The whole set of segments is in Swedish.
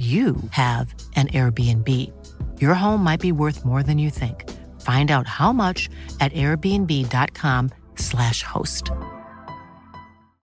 you have an Airbnb. Your home might be worth more than you think. Find out how much at airbnb.com/slash host.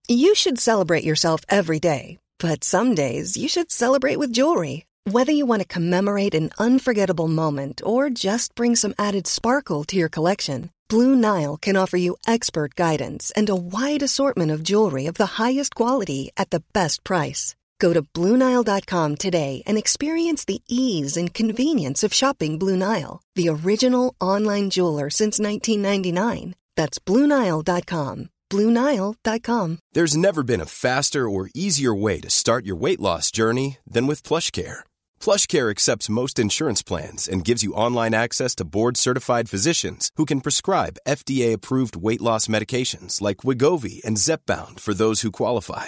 You should celebrate yourself every day, but some days you should celebrate with jewelry. Whether you want to commemorate an unforgettable moment or just bring some added sparkle to your collection, Blue Nile can offer you expert guidance and a wide assortment of jewelry of the highest quality at the best price. Go to BlueNile.com today and experience the ease and convenience of shopping Blue Nile, the original online jeweler since 1999. That's BlueNile.com. BlueNile.com. There's never been a faster or easier way to start your weight loss journey than with PlushCare. PlushCare accepts most insurance plans and gives you online access to board-certified physicians who can prescribe FDA-approved weight loss medications like Wigovi and Zepbound for those who qualify.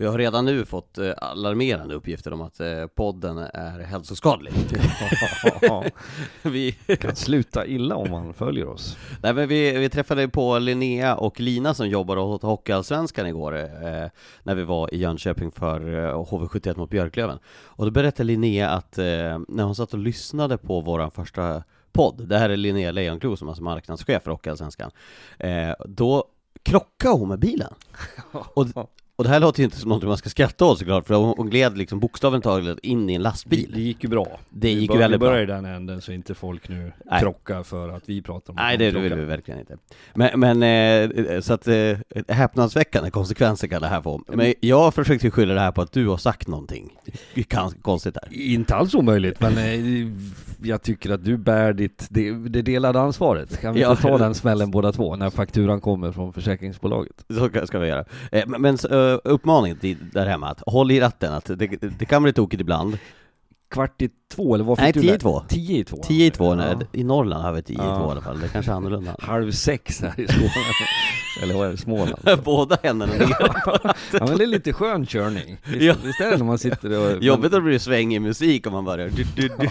Vi har redan nu fått eh, alarmerande uppgifter om att eh, podden är hälsoskadlig. vi, kan sluta illa om man följer oss. nej, men vi, vi träffade på Linnea och Lina som jobbar åt Hockeyallsvenskan igår, eh, när vi var i Jönköping för eh, HV71 mot Björklöven. Och då berättade Linnea att eh, när hon satt och lyssnade på vår första podd, det här är Linnea Lejonklo som är alltså marknadschef för Hockeyallsvenskan, eh, då krockade hon med bilen. Och, och det här låter ju inte som något man ska skratta åt såklart, för hon, hon gled liksom bokstavligt taget in i en lastbil. Det gick ju bra. Det gick ju väldigt bra. Vi börjar i den änden så inte folk nu Nej. krockar för att vi pratar om Nej, de det vill vi verkligen inte. Men, men eh, så att eh, häpnadsväckande konsekvenser kan det här få. Men jag försökte ju skylla det här på att du har sagt någonting kan, konstigt där. Inte alls omöjligt, men eh, jag tycker att du bär ditt, det, det delade ansvaret. Kan vi Ja. ta den smällen båda två när fakturan kommer från försäkringsbolaget? Så ska- vi göra. Eh, men men eh, uppmaning där hemma, att håll i ratten, att det, det kan bli tokigt ibland. Kvart i två, eller vad fick Nej, du tio i två. Tio i två. Tio i två, nej, i Norrland har vi tio i två i alla fall, det kanske är annorlunda. Halv sex här i Skåne. eller vad är det, Småland? Båda händerna ner. Ja men det är lite skön körning. Visst, Ja. visst är det när man sitter och... Jobbigt att det blir sväng i musik om man börjar du, du, du.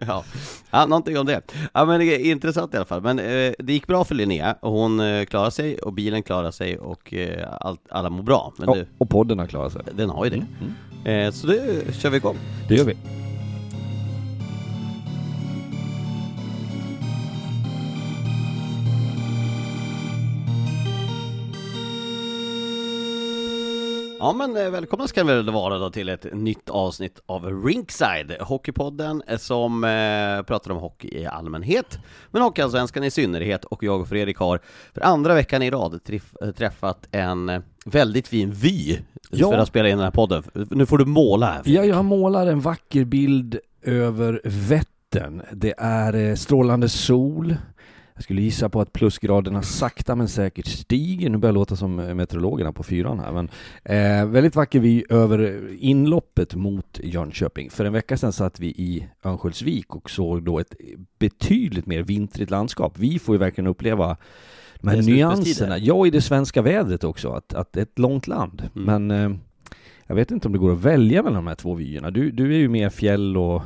Ja. ja, någonting om det. Ja men det är intressant i alla fall. Men eh, det gick bra för Linnea, och hon eh, klarade sig, och bilen klarade sig, och eh, allt, alla mår bra. Men Ja, det, och podden har klarat sig. den har ju det. Mm. Eh, så det kör vi igång. Det gör vi. Ja men eh, välkomna ska ni väl vara då till ett nytt avsnitt av Rinkside, Hockeypodden eh, som eh, pratar om hockey i allmänhet, men Hockeyallsvenskan i synnerhet, och jag och Fredrik har för andra veckan i rad eh, träffat en väldigt fin vy Ja. för att spela in den här podden. Nu får du måla här. Ja, jag målar en vacker bild över Vättern. Det är strålande sol. Jag skulle gissa på att plusgraderna sakta men säkert stiger. Nu börjar jag låta som eh, meteorologerna på fyran här. Men, eh, väldigt vacker vy över inloppet mot Jönköping. För en vecka sedan satt vi i Örnsköldsvik och såg då ett betydligt mer vintrigt landskap. Vi får ju verkligen uppleva de här nyanserna. Ja, i det svenska vädret också. Att, att det är ett långt land. Mm. Men eh, jag vet inte om det går att välja mellan de här två vyerna. Du, du är ju mer fjäll och...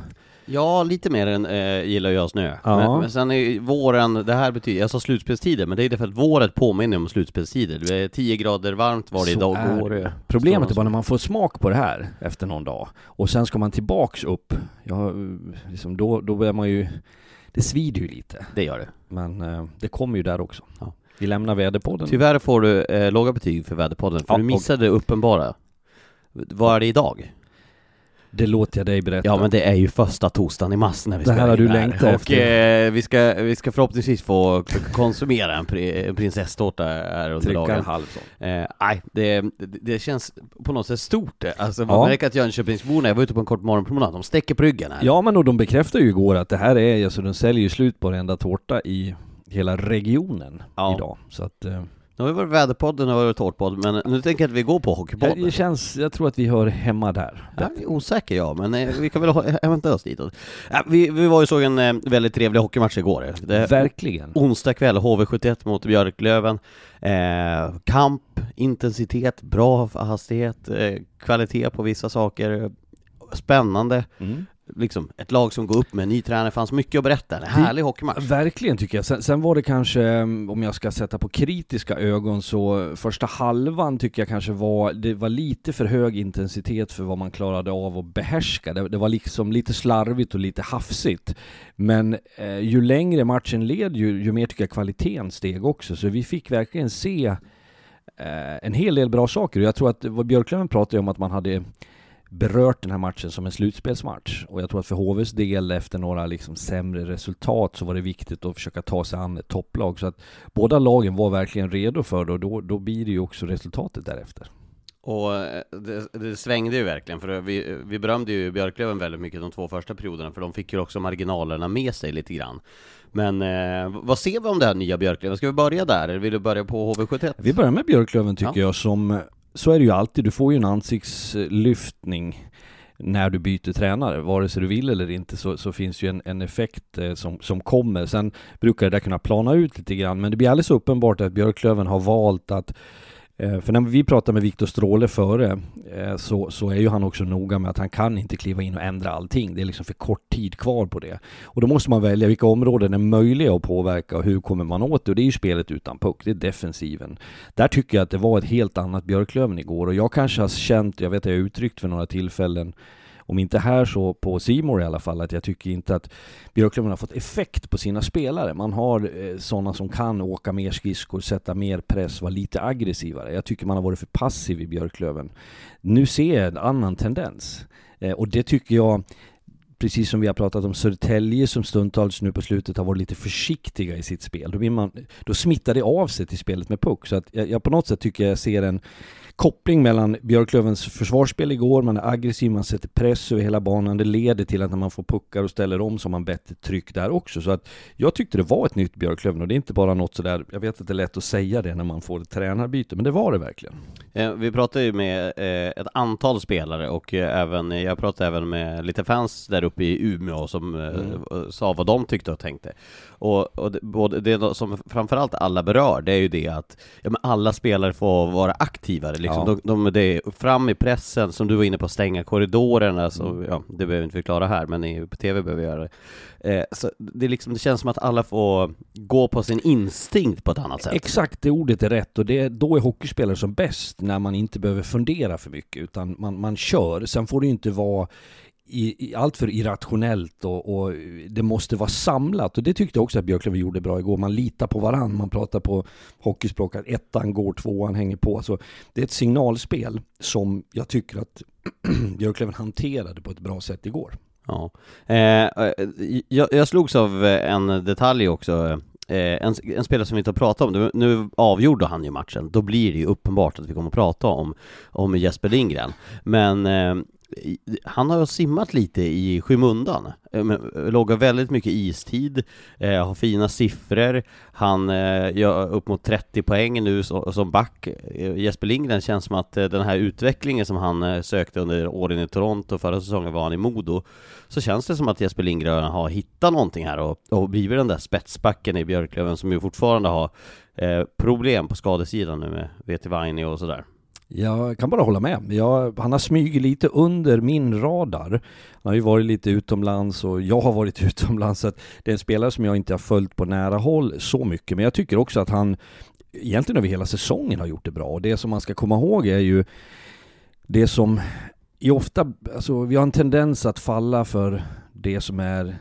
Ja, lite mer än eh, gillar jag snö. Ja. Men, men sen är våren, det här betyder, jag sa slutspelstider, men det är därför att våren påminner om slutspelstider. Det är 10 grader varmt var det Så idag är går. det. Problemet är bara när man får smak på det här efter någon dag och sen ska man tillbaks upp, ja, liksom då, då börjar man ju, det svider ju lite. Det gör det. Men eh, det kommer ju där också. Ja. Vi lämnar väderpodden. Tyvärr får du eh, låga betyg för Väderpodden, för Ja, du missade det uppenbara. Vad är det idag? Det låter jag dig berätta. Ja men det är ju första torsdagen i mars när vi Det här har du längtat Och efter. eh, vi, ska, vi ska förhoppningsvis få konsumera en, pri, en prinsesstårta här under Trycka en dagen. halv sån. Eh, nej, det, det, det känns på något sätt stort. Alltså man Ja. märker att Jönköpingsborna, jag var ute på en kort morgonpromenad, de sträcker på ryggen här. Ja men och de bekräftar ju igår att det här är, alltså de säljer ju slut på varenda tårta i hela regionen Ja. idag. Så att, eh, Nu har vi varit Väderpodden och varit Tårtpodden, men nu tänker jag att vi går på Hockeypodden. det känns, jag tror att vi hör hemma där. Ja, jag är osäker jag, men eh, vi kan väl hämta oss ditåt. Vi, vi var ju såg en eh, väldigt trevlig hockeymatch igår. Det, Verkligen. onsdag kväll, HV71 mot Björklöven. Eh, kamp, intensitet, bra hastighet, kvalitet på vissa saker. Spännande. Mm. Liksom, ett lag som går upp med en ny tränare, fanns mycket att berätta. En härlig hockeymatch. Verkligen tycker jag. Sen, sen var det kanske, mm, om jag ska sätta på kritiska ögon, så första halvan tycker jag kanske var, det var lite för hög intensitet för vad man klarade av att behärska. Det, det var liksom lite slarvigt och lite hafsigt. Men eh, ju längre matchen led, ju, ju mer tycker jag kvaliteten steg också. Så vi fick verkligen se eh, en hel del bra saker. Jag tror att vad Björklöven pratade om att man hade berört den här matchen som en slutspelsmatch. Och jag tror att för HVs del efter några liksom sämre resultat så var det viktigt att försöka ta sig an ett topplag. Så att båda lagen var verkligen redo för det och då, då blir det ju också resultatet därefter. Och eh, det, det svängde ju verkligen, för vi, vi berömde ju Björklöven väldigt mycket de två första perioderna, för de fick ju också marginalerna med sig lite grann. Men eh, vad ser vi om det här nya Björklöven? Ska vi börja där, eller vill du börja på HV71? Vi börjar med Björklöven tycker Ja. jag som, så är det ju alltid, du får ju en ansiktslyftning när du byter tränare, vare sig du vill eller inte så, så finns ju en, en effekt eh, som, som kommer. Sen brukar det där kunna plana ut lite grann, men det blir alldeles uppenbart att Björklöven har valt att Eh, för när vi pratar med Viktor Stråle före eh, så, så är ju han också noga med att han kan inte kliva in och ändra allting. Det är liksom för kort tid kvar på det. Och då måste man välja vilka områden är möjliga att påverka och hur kommer man åt det. Och det är ju spelet utan puck, det är defensiven. Där tycker jag att det var ett helt annat Björklöven igår och jag kanske har känt, jag vet att jag har uttryckt för några tillfällen om inte här så på Simor i alla fall, att jag tycker inte att Björklöven har fått effekt på sina spelare. Man har eh, sådana som kan åka mer skridskor, sätta mer press, vara lite aggressivare. Jag tycker man har varit för passiv i Björklöven. Nu ser jag en annan tendens. Eh, och det tycker jag, precis som vi har pratat om Södertälje som stundtals nu på slutet har varit lite försiktiga i sitt spel. Då, blir man, då smittar det av sig till spelet med puck. Så att jag, jag på något sätt tycker jag ser en koppling mellan Björklövens försvarsspel igår, man är aggressiv, man sätter press över hela banan, det leder till att när man får puckar och ställer om så har man bättre tryck där också. Så att jag tyckte det var ett nytt Björklöven och det är inte bara något sådär, jag vet att det är lätt att säga det när man får ett tränarbyte, men det var det verkligen. Eh, Vi pratade ju med eh, ett antal spelare och eh, även, jag pratade även med lite fans där uppe i Umeå som eh, sa vad de tyckte och tänkte. Och, och det, både det som framförallt alla berör, det är ju det att ja, alla spelare får vara aktivare liksom. Ja. De, de, det är fram i pressen, som du var inne på, stänga korridorerna, så, ja, det behöver vi inte förklara här, men i, på TV behöver vi göra det. Eh, så det, är liksom, det känns som att alla får gå på sin instinkt på ett annat sätt. Exakt det ordet är rätt och det, då är hockeyspelare som bäst när man inte behöver fundera för mycket utan man, man kör. Sen får det ju inte vara i, i allt för irrationellt och, och det måste vara samlat och det tyckte jag också att Björklöven gjorde bra igår. Man litar på varann, man pratar på hockeyspråk att ettan går, tvåan hänger på. Så det är ett signalspel som jag tycker att Björklöven hanterade på ett bra sätt igår. Ja. Eh, eh, jag, jag slogs av en detalj också. Eh, en, en spelare som vi inte har pratat om, nu, nu avgjorde han ju matchen, då blir det ju uppenbart att vi kommer att prata om, om Jesper Lindgren. Men eh, han har ju simmat lite i skymundan, eh, loggar väldigt mycket istid, eh, har fina siffror, han eh, gör upp mot 30 poäng nu som, back. Jesper Lindgren känns som att den här utvecklingen som han sökte under åren i Toronto, förra säsongen var han i Modo, så känns det som att Jesper Lindgren har hittat någonting här och, och blivit den där spetsbacken i Björklöven som ju fortfarande har problem på skadesidan nu med VT Vainio och sådär. Jag kan bara hålla med. Jag, han har smugit lite under min radar. Han har ju varit lite utomlands och jag har varit utomlands. Så att det är en spelare som jag inte har följt på nära håll så mycket. Men jag tycker också att han egentligen över hela säsongen har gjort det bra. Och det som man ska komma ihåg är ju det som är ofta, alltså vi har en tendens att falla för det som är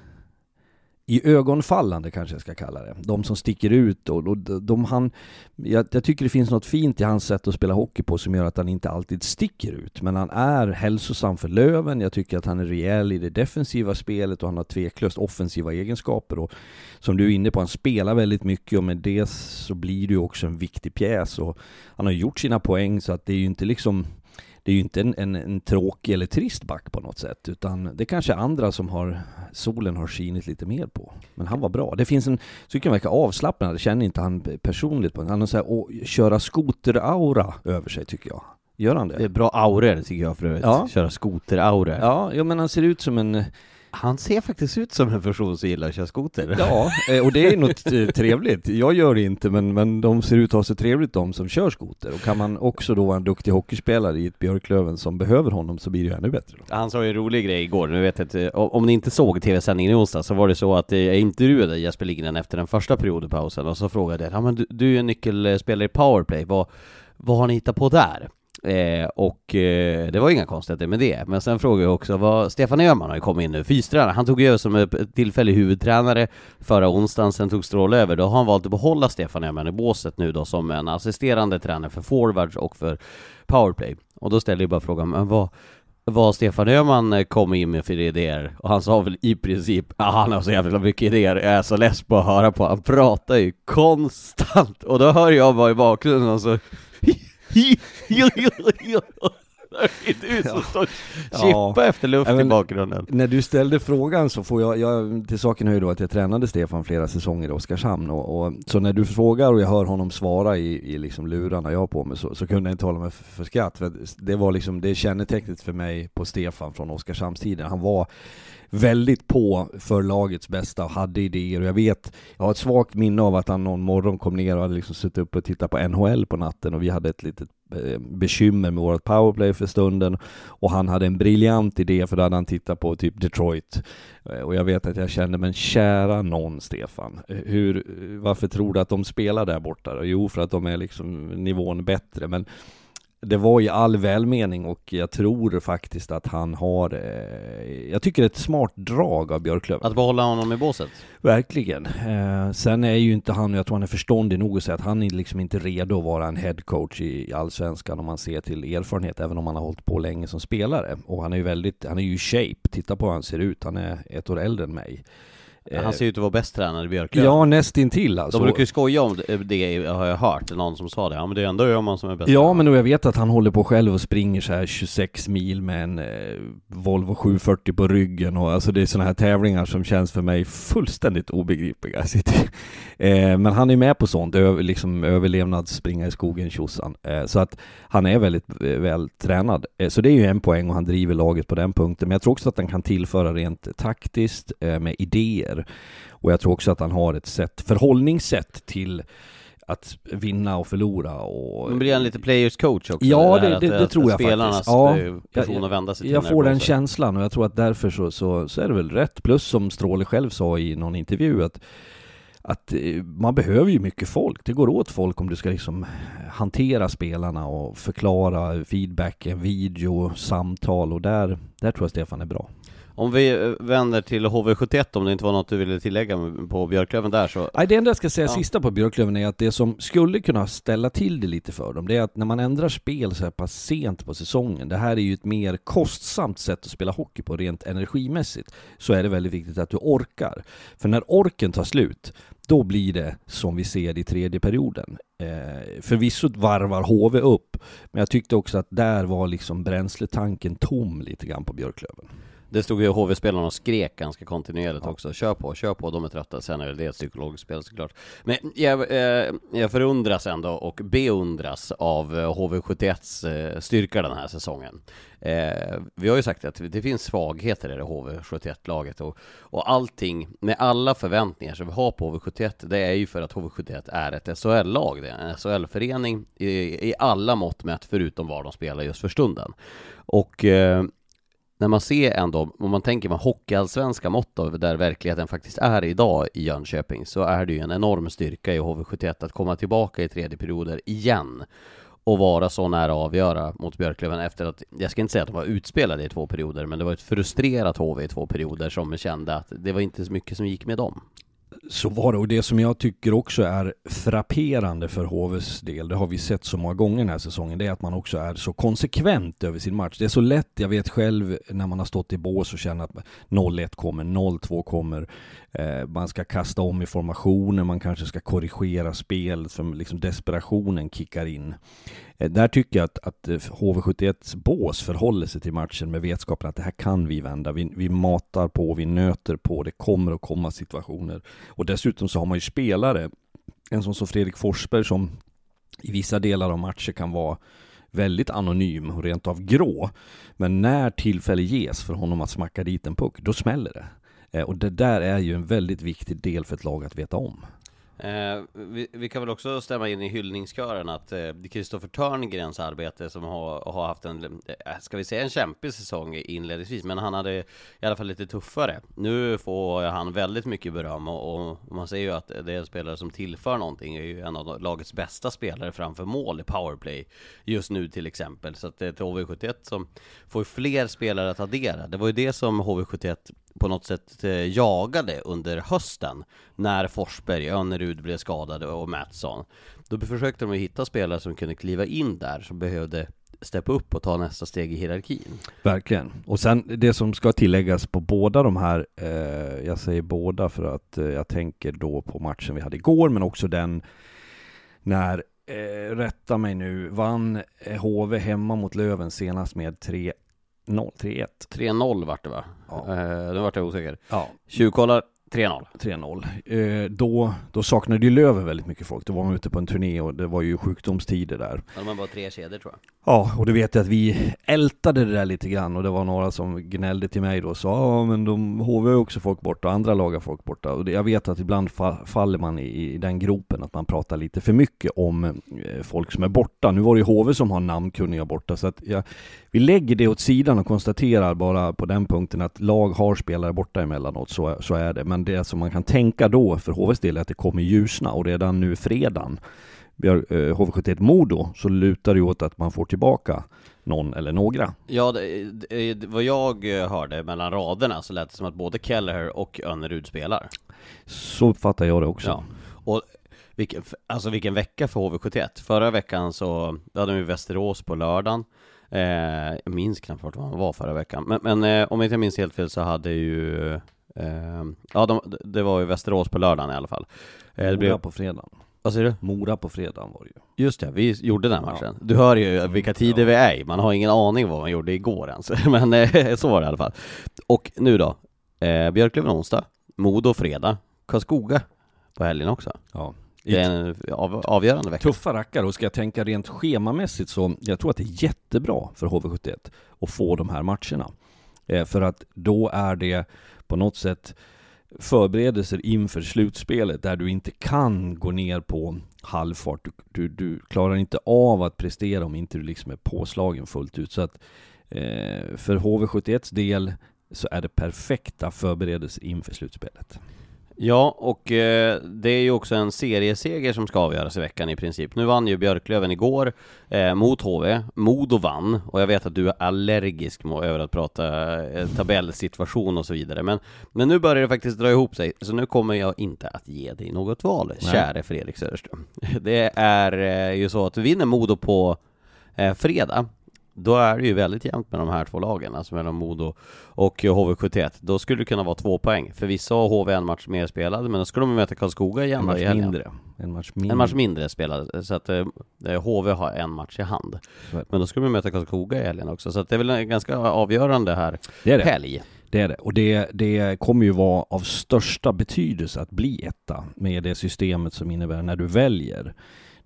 i ögonfallande kanske jag ska kalla det. De som sticker ut och, och de han, jag, jag, tycker det finns något fint i hans sätt att spela hockey på som gör att han inte alltid sticker ut. Men han är hälsosam för Löven, jag tycker att han är rejäl i det defensiva spelet och han har tveklöst offensiva egenskaper. Och som du är inne på, han spelar väldigt mycket och med det så blir det ju också en viktig pjäs. Och han har gjort sina poäng så att det är ju inte liksom det är ju inte en, en, en, tråkig eller trist back på något sätt, utan det är kanske andra som har solen har skinit lite mer på. Men han var bra. Det finns en, så jag verkar avslappnad, det känner inte han personligt på. Han har så här, köra skoter-aura över sig tycker jag. Gör han det? Det är bra auror tycker jag för övrigt. Ja. Köra skoter-auror. Ja, ja, men han ser ut som en han ser faktiskt ut som en person som gillar att köra skoter. Ja, eh, och det är något eh, trevligt. Jag gör det inte, men, men de ser ut att ha så trevligt de som kör skoter. Och kan man också då vara en duktig hockeyspelare i ett Björklöven som behöver honom så blir det ju ännu bättre. Då. Han sa ju en rolig grej igår, nu vet jag inte, om ni inte såg tv-sändningen i onsdag så var det så att jag intervjuade Jesper Lindgren efter den första periodpausen och så frågade jag, ja men du, du är en nyckelspelare i powerplay, vad, vad har ni hittat på där? Eh, och eh, det var inga konstigheter med det. Men sen frågade jag också vad Stefan Öhman har ju kommit in nu, fystränare. Han tog över som tillfällig huvudtränare förra onsdagen, sen tog Stråle över. Då har han valt att behålla Stefan Öhman i båset nu då som en assisterande tränare för forwards och för powerplay. Och då ställde jag bara frågan, men vad, vad Stefan Öhman eh, kom in med för idéer och han sa väl i princip ah, han har så jävla mycket idéer, jag är så less på att höra på, han pratar ju konstant och då hör jag bara i bakgrunden och så du som står chippa ja. efter luft ja, i bakgrunden. När du ställde frågan så får jag, jag till saken hör ju då att jag tränade Stefan flera säsonger i Oskarshamn och, och, så när du frågar och jag hör honom svara i, i liksom lurarna jag har på mig så, så kunde jag inte hålla mig för, för skratt. För det var liksom, det kännetecknet för mig på Stefan från Oskarshamnstiden. Han var väldigt på för lagets bästa och hade idéer. Och jag vet, jag har ett svagt minne av att han någon morgon kom ner och hade liksom suttit upp och tittat på NHL på natten och vi hade ett litet eh, bekymmer med vårt powerplay för stunden och han hade en briljant idé för då hade han tittat på typ Detroit eh, och jag vet att jag kände men kära någon Stefan, eh, hur, varför tror du att de spelar där borta? Jo, för att de är liksom nivån bättre, men det var i all välmening och jag tror faktiskt att han har, eh, jag tycker det är ett smart drag av Björklöven. Att behålla honom i båset? Verkligen. Eh, sen är ju inte han, jag tror han är förståndig nog att säga att han är liksom inte redo att vara en headcoach i, i Allsvenskan om man ser till erfarenhet, även om han har hållit på länge som spelare. Och han är ju väldigt, han är ju i shape, titta på hur han ser ut, han är ett år äldre än mig. Han ser ut att vara bäst tränad i Björklöven. Ja, nästintill alltså. De brukar ju skoja om det, har jag hört, någon som sa det, ja men det är ändå Öhman som är bäst Ja, men jag vet att han håller på själv och springer så här 26 mil med en eh, Volvo 740 på ryggen och alltså det är sådana här tävlingar som känns för mig fullständigt obegripliga. Eh, Men han är med på sånt, över, liksom överlevnad, springa i skogen, tjosan. Eh, Så att han är väldigt eh, väl tränad. Eh, Så det är ju en poäng och han driver laget på den punkten. Men jag tror också att han kan tillföra rent taktiskt eh, med idéer och jag tror också att han har ett sätt, förhållningssätt till att vinna och förlora och... Men blir han lite players coach också? Ja, det, det, det, det att, tror jag spelarnas faktiskt. Ja, person att vända sig till Jag får den känslan och jag tror att därför så, så, så är det väl rätt. Plus som Stråle själv sa i någon intervju att att eh, man behöver ju mycket folk. Det går åt folk om du ska liksom hantera spelarna och förklara feedback, video, samtal och där, där tror jag Stefan är bra. Om vi eh, vänder till HV71, om det inte var något du ville tillägga på Björklöven där så... Nej, det enda jag ska säga ja. sista på Björklöven är att det som skulle kunna ställa till det lite för dem, det är att när man ändrar spel så här pass sent på säsongen, det här är ju ett mer kostsamt sätt att spela hockey på rent energimässigt, så är det väldigt viktigt att du orkar. För när orken tar slut, då blir det som vi ser i tredje perioden. Eh, förvisso varvar HV upp, men jag tyckte också att där var liksom bränsletanken tom lite grann på Björklöven. Det stod ju HV-spelarna och skrek ganska kontinuerligt ja. också. Kör på, kör på, de är trötta. Sen är det ett psykologiskt spel såklart. Men jag, eh, jag förundras ändå och beundras av HV71s eh, eh, styrka den här säsongen. Eh, vi har ju sagt att det finns svagheter i det HV71-laget och, och allting, med alla förväntningar som vi har på HV71, det är ju för att HV71 är ett SHL-lag. Det är en SHL-förening i, i alla mått mätt, förutom var de spelar just för stunden. Och eh, när man ser ändå, om man tänker med hockeyallsvenska mått där verkligheten faktiskt är idag i Jönköping, så är det ju en enorm styrka i HV71 att komma tillbaka i tredje perioder igen. Och vara så nära att avgöra mot Björklöven efter att, jag ska inte säga att de var utspelade i två perioder, men det var ett frustrerat HV i två perioder som kände att det var inte så mycket som gick med dem. Så var det, och det som jag tycker också är frapperande för HVs del, det har vi sett så många gånger den här säsongen, det är att man också är så konsekvent över sin match. Det är så lätt, jag vet själv när man har stått i bås och känner att 0-1 kommer, 0-2 kommer, Eh, man ska kasta om i formationen, man kanske ska korrigera spel, som liksom desperationen kickar in. Eh, där tycker jag att, att eh, HV71s bås förhåller sig till matchen med vetskapen att det här kan vi vända. Vi, vi matar på, vi nöter på, det kommer att komma situationer. Och dessutom så har man ju spelare, en sån som Fredrik Forsberg som i vissa delar av matcher kan vara väldigt anonym och rent av grå. Men när tillfälle ges för honom att smacka dit en puck, då smäller det. Eh, och det där är ju en väldigt viktig del för ett lag att veta om. Eh, vi, vi, kan väl också stämma in i hyllningskören att Kristoffer eh, Törngrens arbete som har, har, haft en, eh, ska vi säga en kämpig säsong inledningsvis, men han hade i alla fall lite tuffare. Nu får han väldigt mycket beröm och, och man ser ju att det är en spelare som tillför någonting, är ju en av lagets bästa spelare framför mål i powerplay just nu till exempel. Så att det är till HV71 som får fler spelare att addera. Det var ju det som HV71 på något sätt eh, jagade under hösten när Forsberg, Önerud blev skadade och Mattsson. Då försökte de hitta spelare som kunde kliva in där, som behövde steppa upp och ta nästa steg i hierarkin. Verkligen. Och sen det som ska tilläggas på båda de här, eh, jag säger båda för att eh, jag tänker då på matchen vi hade igår, men också den när, eh, rätta mig nu, vann eh, HV hemma mot Löven senast med 3 0, 3-1. 3-0 vart det va? Ja. Eh, nu vart jag osäker. Ja. Tjuvkollar 3-0. 3-0. Eh, då, då saknade ju Löven väldigt mycket folk. Då var man ute på en turné och det var ju sjukdomstider där. Ja, de var tre kedjor tror jag. Ja, och det vet jag att vi ältade det där lite grann och det var några som gnällde till mig då och sa ja men de HV har också folk borta, andra lag har folk borta. Och det, jag vet att ibland fa faller man i, i, den gropen att man pratar lite för mycket om eh, folk som är borta. Nu var det ju HV som har namnkunniga borta så att jag, vi lägger det åt sidan och konstaterar bara på den punkten att lag har spelare borta emellanåt, så, så är det. Men det som man kan tänka då för HVs del är att det kommer ljusna och redan nu fredagen HV71 eh, Modo så lutar det åt att man får tillbaka någon eller några. Ja, det, det, vad jag eh, hörde mellan raderna så lät det som att både Kelleher och Önnerud spelar. Så uppfattar jag det också. Ja. Och vilken, alltså vilken vecka för HV71. Förra veckan så hade vi Västerås på lördagen. Eh, jag minns knappt vart man var förra veckan. Men, men eh, om jag inte minns helt fel så hade ju Ja, de, det var ju Västerås på lördagen i alla fall. Eh, det blev på fredagen. Vad säger du? Mora på fredagen var det ju. Just det, vi gjorde den matchen. Ja. Du hör ju vilka tider vi är i, man har ingen aning vad man gjorde igår ens. Men eh, så var det i alla fall. Och nu då, eh, Björklöven onsdag, Modo fredag, Karlskoga på helgen också. Ja. Det är en av, avgörande vecka. Tuffa rackare, och ska jag tänka rent schemamässigt så, jag tror att det är jättebra för HV71 att få de här matcherna. Eh, för att då är det på något sätt förberedelser inför slutspelet där du inte kan gå ner på halvfart. Du, du, du klarar inte av att prestera om inte du liksom är påslagen fullt ut. Så att eh, för HV71s del så är det perfekta förberedelser inför slutspelet. Ja, och eh, det är ju också en serieseger som ska avgöras i veckan i princip. Nu vann ju Björklöven igår eh, mot HV. Modo vann, och jag vet att du är allergisk över att prata eh, tabellsituation och så vidare. Men, men nu börjar det faktiskt dra ihop sig, så nu kommer jag inte att ge dig något val, Nej. käre Fredrik Söderström. Det är ju så att du vinner Modo på fredag då är det ju väldigt jämnt med de här två lagen, alltså mellan Modo och HV71. Då skulle det kunna vara två poäng. Förvisso har HV en match mer spelad, men då skulle de möta Karlskoga igen en match i mindre. En match mindre. En match mindre spelad, så att eh, HV har en match i hand. Men då skulle de möta Karlskoga i helgen också, så att det är väl en ganska avgörande här det är det. helg. Det är det. Och det, det kommer ju vara av största betydelse att bli etta med det systemet som innebär när du väljer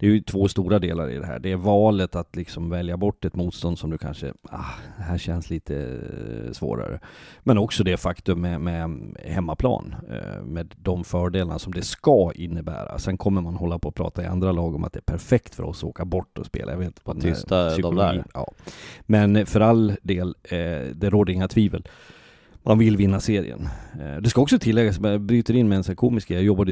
det är ju två stora delar i det här. Det är valet att liksom välja bort ett motstånd som du kanske, ah, det här känns lite eh, svårare. Men också det faktum med, med hemmaplan, eh, med de fördelarna som det ska innebära. Sen kommer man hålla på och prata i andra lag om att det är perfekt för oss att åka bort och spela. Jag vet inte Tysta de där. Ja. Men för all del, eh, det råder inga tvivel man vill vinna serien. Det ska också tilläggas, jag bryter in med en sån komisk jag jobbade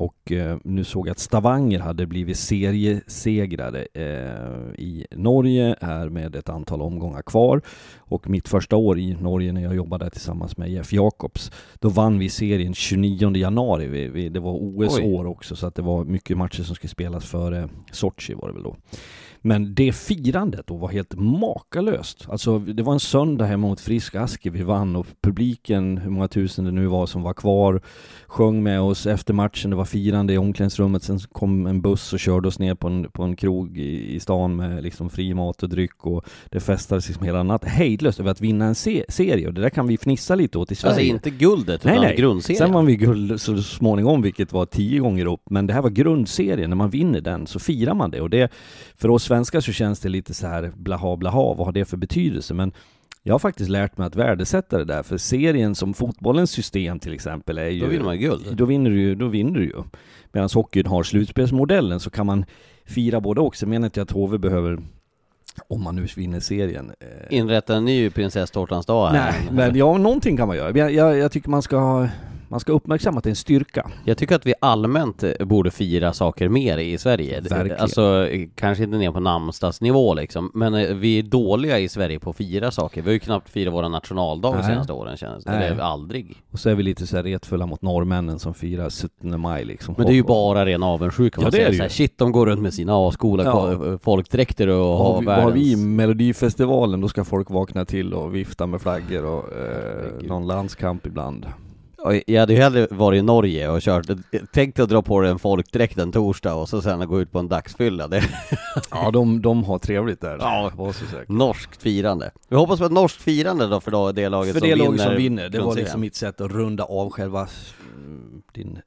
och eh, nu såg jag att Stavanger hade blivit seriesegrare eh, i Norge här med ett antal omgångar kvar. Och mitt första år i Norge när jag jobbade tillsammans med Jeff Jakobs, då vann vi serien 29 januari. Vi, vi, det var OS-år också så att det var mycket matcher som skulle spelas före Sochi var det väl då. Men det firandet då var helt makalöst. Alltså det var en söndag hemma mot Frisk Aske vi vann och publiken, hur många tusen det nu var som var kvar, sjöng med oss efter matchen. Det var firande i omklädningsrummet. Sen kom en buss och körde oss ner på en, på en krog i, i stan med liksom fri mat och dryck och det festades liksom hela natten. Hejdlöst över att vinna en se serie och det där kan vi fnissa lite åt i Sverige. Alltså inte guldet, nej, utan nej. grundserien. Sen vann vi guld så småningom, vilket var tio gånger upp. Men det här var grundserien. När man vinner den så firar man det och det, för oss svenskar så känns det lite så här blaha blaha, vad har det för betydelse? Men jag har faktiskt lärt mig att värdesätta det där, för serien som fotbollens system till exempel är ju... Då vinner man guld. Då vinner du ju, då vinner du ju. Medan hockeyn har slutspelsmodellen så kan man fira både och. Sen menar inte jag att HV behöver om man nu vinner serien. eh, Inrätta en ny prinsesstårtans dag här. Nej, men ja, någonting kan man göra. Jag, jag, jag tycker man ska man ska uppmärksamma att det är en styrka. Jag tycker att vi allmänt eh, borde fira saker mer i Sverige. Verkligen. Alltså, kanske inte ner på namnsdagsnivå liksom, men eh, vi är dåliga i Sverige på att fira saker. Vi har ju knappt firat våra nationaldag de senaste åren känns det. Eller aldrig. Och så är vi lite så här retfulla mot norrmännen som firar 17 maj liksom. Men det är ju bara ren avundsjuka. Ja, man det säger är det så här, ju. shit de går runt med sina ascoola Ja. folkdräkter och Har har vi, har vi världens... Melodifestivalen, då ska folk vakna till och vifta med flaggor och eh, någon landskamp ibland. Jag hade ju hellre varit i Norge och kört, tänk dig att dra på dig en folkdräkt en torsdag och så sen gå ut på en dagsfylla. Det Ja, de, de har trevligt där. Ja. var så säker. Norskt firande. Vi hoppas på ett norskt firande då för det laget För som det vinner laget som vinner, det var liksom mitt sätt att runda av själva mm, din...